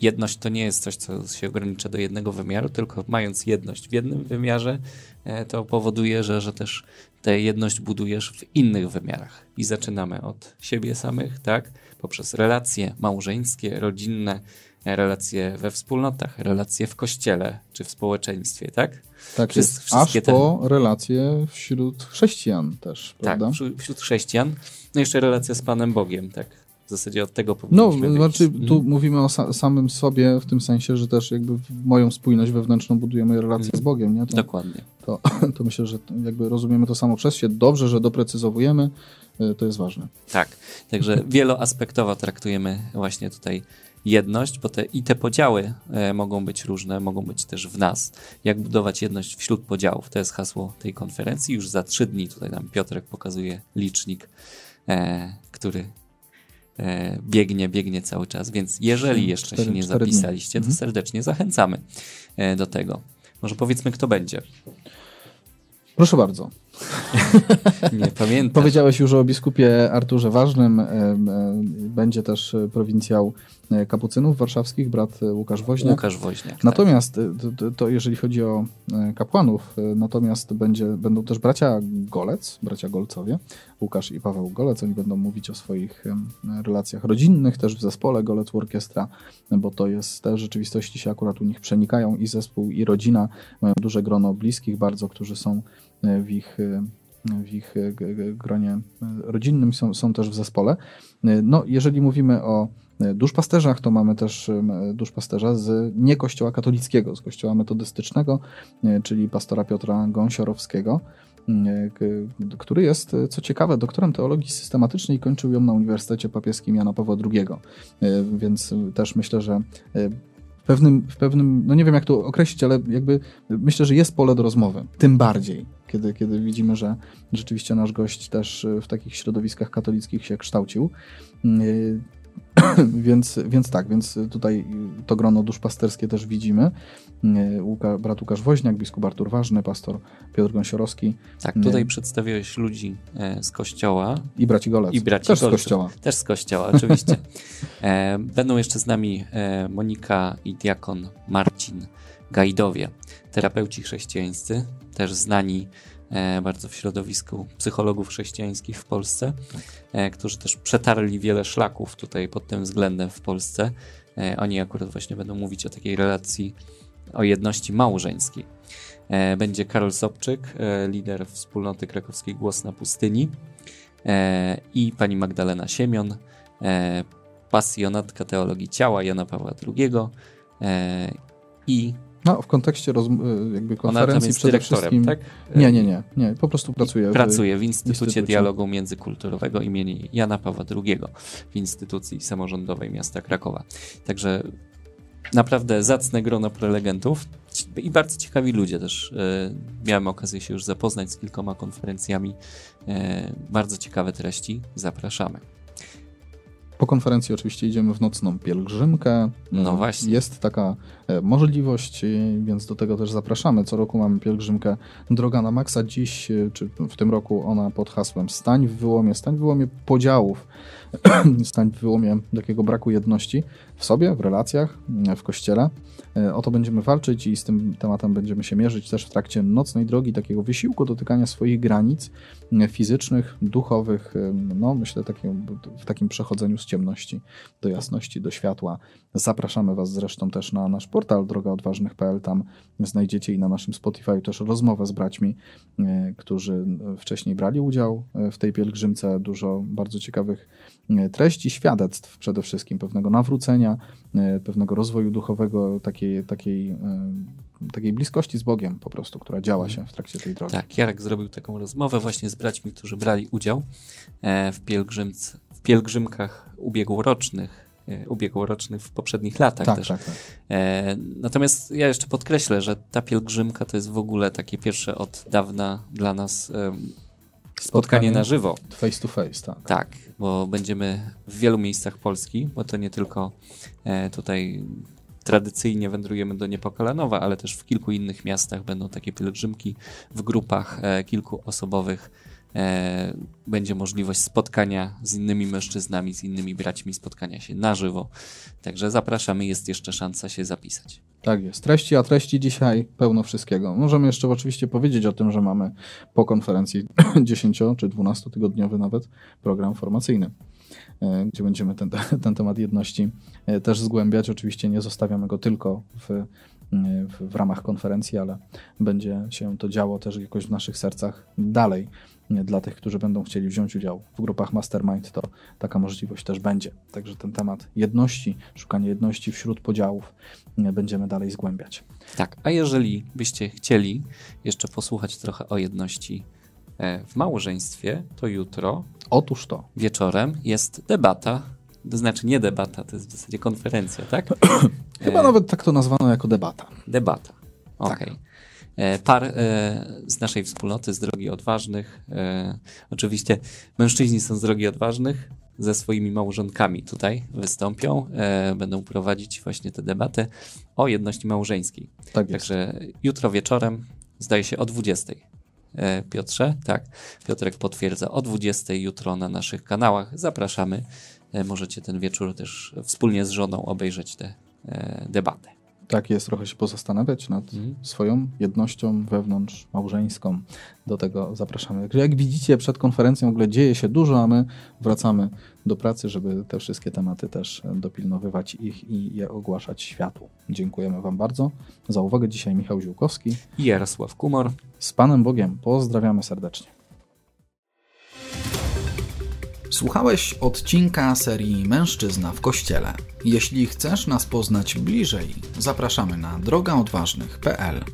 jedność to nie jest coś, co się ogranicza do jednego wymiaru, tylko mając jedność w jednym wymiarze, e, to powoduje, że, że też tę jedność budujesz w innych wymiarach. I zaczynamy od siebie samych, tak? Poprzez relacje małżeńskie, rodzinne, e, relacje we wspólnotach, relacje w kościele czy w społeczeństwie, tak? Tak Wszyscy- jest. Aż po relacje wśród chrześcijan też, prawda? Tak, wśród, wśród chrześcijan. No jeszcze relacja z Panem Bogiem, tak? W zasadzie od tego powinniśmy No, znaczy tu Mhm. mówimy o sa- samym sobie w tym sensie, że też jakby moją spójność wewnętrzną budujemy relację Mhm. z Bogiem, nie? To, Dokładnie. to, *clears throat* to myślę, że jakby rozumiemy to samo przez się. Dobrze, że doprecyzowujemy, y, to jest ważne. Tak, także wieloaspektowo traktujemy właśnie tutaj jedność, bo te, i te podziały e, mogą być różne, mogą być też w nas. Jak budować jedność wśród podziałów? To jest hasło tej konferencji. Już za trzy dni tutaj nam Piotrek pokazuje licznik, e, który e, biegnie, biegnie cały czas, więc jeżeli jeszcze cztery- się nie cztery dni. zapisaliście, to Mhm. serdecznie zachęcamy do tego. Może powiedzmy, kto będzie. Proszę bardzo. *laughs* Nie pamiętam. Powiedziałeś już o biskupie Arturze Ważnym. Będzie też prowincjał e, kapucynów warszawskich, brat e, Łukasz Woźniak. Łukasz Woźniak. tak. Natomiast e, to, to- jeżeli chodzi o kapłanów, natomiast będzie, będą też bracia Golec, bracia Golcowie, Łukasz i Paweł Golec. Oni będą mówić o swoich relacjach rodzinnych, też w zespole Golec Orkiestra, bo to jest te rzeczywistości się akurat u nich przenikają i zespół, i rodzina. Mają duże grono bliskich bardzo, którzy są w ich, w ich gronie rodzinnym, są, są też w zespole. No, jeżeli mówimy o duszpasterzach, to mamy też duszpasterza z nie kościoła katolickiego, z kościoła metodystycznego, czyli pastora Piotra Gąsiorowskiego, który jest, co ciekawe, doktorem teologii systematycznej i kończył ją na Uniwersytecie Papieskim Jana Pawła II. E, Więc też myślę, że e, w pewnym, w pewnym, no nie wiem jak to określić, ale jakby myślę, że jest pole do rozmowy. Tym bardziej, kiedy, kiedy widzimy, że rzeczywiście nasz gość też w takich środowiskach katolickich się kształcił. *clears throat* Więc, więc tak, więc tutaj to grono duszpasterskie też widzimy. Yy, Łuka, brat Łukasz Woźniak, biskup Artur Ważny, pastor Piotr Gąsiorowski Tak, tutaj przedstawiłeś ludzi e, z kościoła, i braci Golec. I braci też z Golców. kościoła. Też z kościoła, oczywiście. E, będą jeszcze z nami e, Monika i diakon Marcin Gajdowie, terapeuci chrześcijańscy, też znani e, bardzo w środowisku psychologów chrześcijańskich w Polsce, e, którzy też przetarli wiele szlaków tutaj pod tym względem w Polsce. E, oni akurat właśnie będą mówić o takiej relacji, o jedności małżeńskiej. E, będzie Karol Sobczyk, e, lider wspólnoty krakowskiej Głos na Pustyni e, i pani Magdalena Siemion, e, pasjonatka teologii ciała Jana Pawła II e, i No, w kontekście y, jakby konferencji jest przede wszystkim... tak? Nie, nie, nie, nie, po prostu pracuje. w- Pracuje w Instytucie, Instytucie. Dialogu Międzykulturowego imieni Jana Pawła II w instytucji samorządowej miasta Krakowa. Także naprawdę zacne grono prelegentów i bardzo ciekawi ludzie też. E, Miałem okazję się już zapoznać z kilkoma konferencjami. E, Bardzo ciekawe treści. Zapraszamy. Po konferencji oczywiście idziemy w nocną pielgrzymkę. No właśnie. Jest taka e, możliwość, więc do tego też zapraszamy. Co roku mamy pielgrzymkę Droga na Maxa. Dziś, e, czy w tym roku ona pod hasłem Stań w wyłomie, stań w wyłomie podziałów, *clears throat* stań w wyłomie takiego braku jedności w sobie, w relacjach, w kościele. E, o to będziemy walczyć i z tym tematem będziemy się mierzyć też w trakcie nocnej drogi, takiego wysiłku dotykania swoich granic fizycznych, duchowych, no myślę takiego, w takim przechodzeniu z ciemności do jasności, do światła. Zapraszamy Was zresztą też na nasz portal drogaodważnych.pl, tam znajdziecie i na naszym Spotify też rozmowę z braćmi, e, którzy wcześniej brali udział e, w tej pielgrzymce, dużo bardzo ciekawych treści, świadectw przede wszystkim, pewnego nawrócenia, pewnego rozwoju duchowego, takiej, takiej takiej bliskości z Bogiem po prostu, która działa się w trakcie tej drogi. Tak, Jarek zrobił taką rozmowę właśnie z braćmi, którzy brali udział e, w, w pielgrzymkach ubiegłorocznych, e, ubiegłorocznych w poprzednich latach tak, też. Tak, tak. E, natomiast ja jeszcze podkreślę, że ta pielgrzymka to jest w ogóle takie pierwsze od dawna dla nas spotkanie, na żywo. Face to face, tak. Tak, bo będziemy w wielu miejscach Polski, bo to nie tylko tutaj tradycyjnie wędrujemy do Niepokalanowa, ale też w kilku innych miastach będą takie pielgrzymki w grupach e, kilkuosobowych. E, będzie możliwość spotkania z innymi mężczyznami, z innymi braćmi, spotkania się na żywo. Także zapraszamy, jest jeszcze szansa się zapisać. Tak jest. Treści, a treści dzisiaj pełno wszystkiego. Możemy jeszcze oczywiście powiedzieć o tym, że mamy po konferencji *clears throat* 10 czy 12 tygodniowy nawet program formacyjny. E, gdzie będziemy ten, ten temat jedności e, też zgłębiać. Oczywiście nie zostawiamy go tylko w, w, w ramach konferencji, ale będzie się to działo też jakoś w naszych sercach dalej. Dla tych, którzy będą chcieli wziąć udział w grupach Mastermind, to taka możliwość też będzie. Także ten temat jedności, szukanie jedności wśród podziałów będziemy dalej zgłębiać. Tak, a jeżeli byście chcieli jeszcze posłuchać trochę o jedności w małżeństwie, to jutro Otóż to. Wieczorem jest debata, to znaczy nie debata, to jest w zasadzie konferencja, tak? *coughs* Chyba e... nawet tak to nazwano jako debata. Debata, okej. Okay. Tak. Par e, z naszej wspólnoty, z Drogi Odważnych. E, oczywiście mężczyźni są z Drogi Odważnych, ze swoimi małżonkami tutaj wystąpią, e, będą prowadzić właśnie tę debatę o jedności małżeńskiej. Tak Także jutro wieczorem, zdaje się o 20. E, Piotrze. Tak, Piotrek potwierdza o 20 jutro na naszych kanałach. Zapraszamy. E, możecie ten wieczór też wspólnie z żoną obejrzeć tę e, debatę. Tak jest, trochę się pozastanawiać nad mm. swoją jednością wewnątrz małżeńską. Do tego zapraszamy. Jak widzicie, przed konferencją w ogóle dzieje się dużo, a my wracamy do pracy, żeby te wszystkie tematy też dopilnowywać ich i je ogłaszać światu. Dziękujemy Wam bardzo za uwagę. Dzisiaj Michał Ziółkowski i Jarosław Kumor. Z Panem Bogiem pozdrawiamy serdecznie. Słuchałeś odcinka serii Mężczyzna w Kościele. Jeśli chcesz nas poznać bliżej, zapraszamy na drogaodważnych.pl.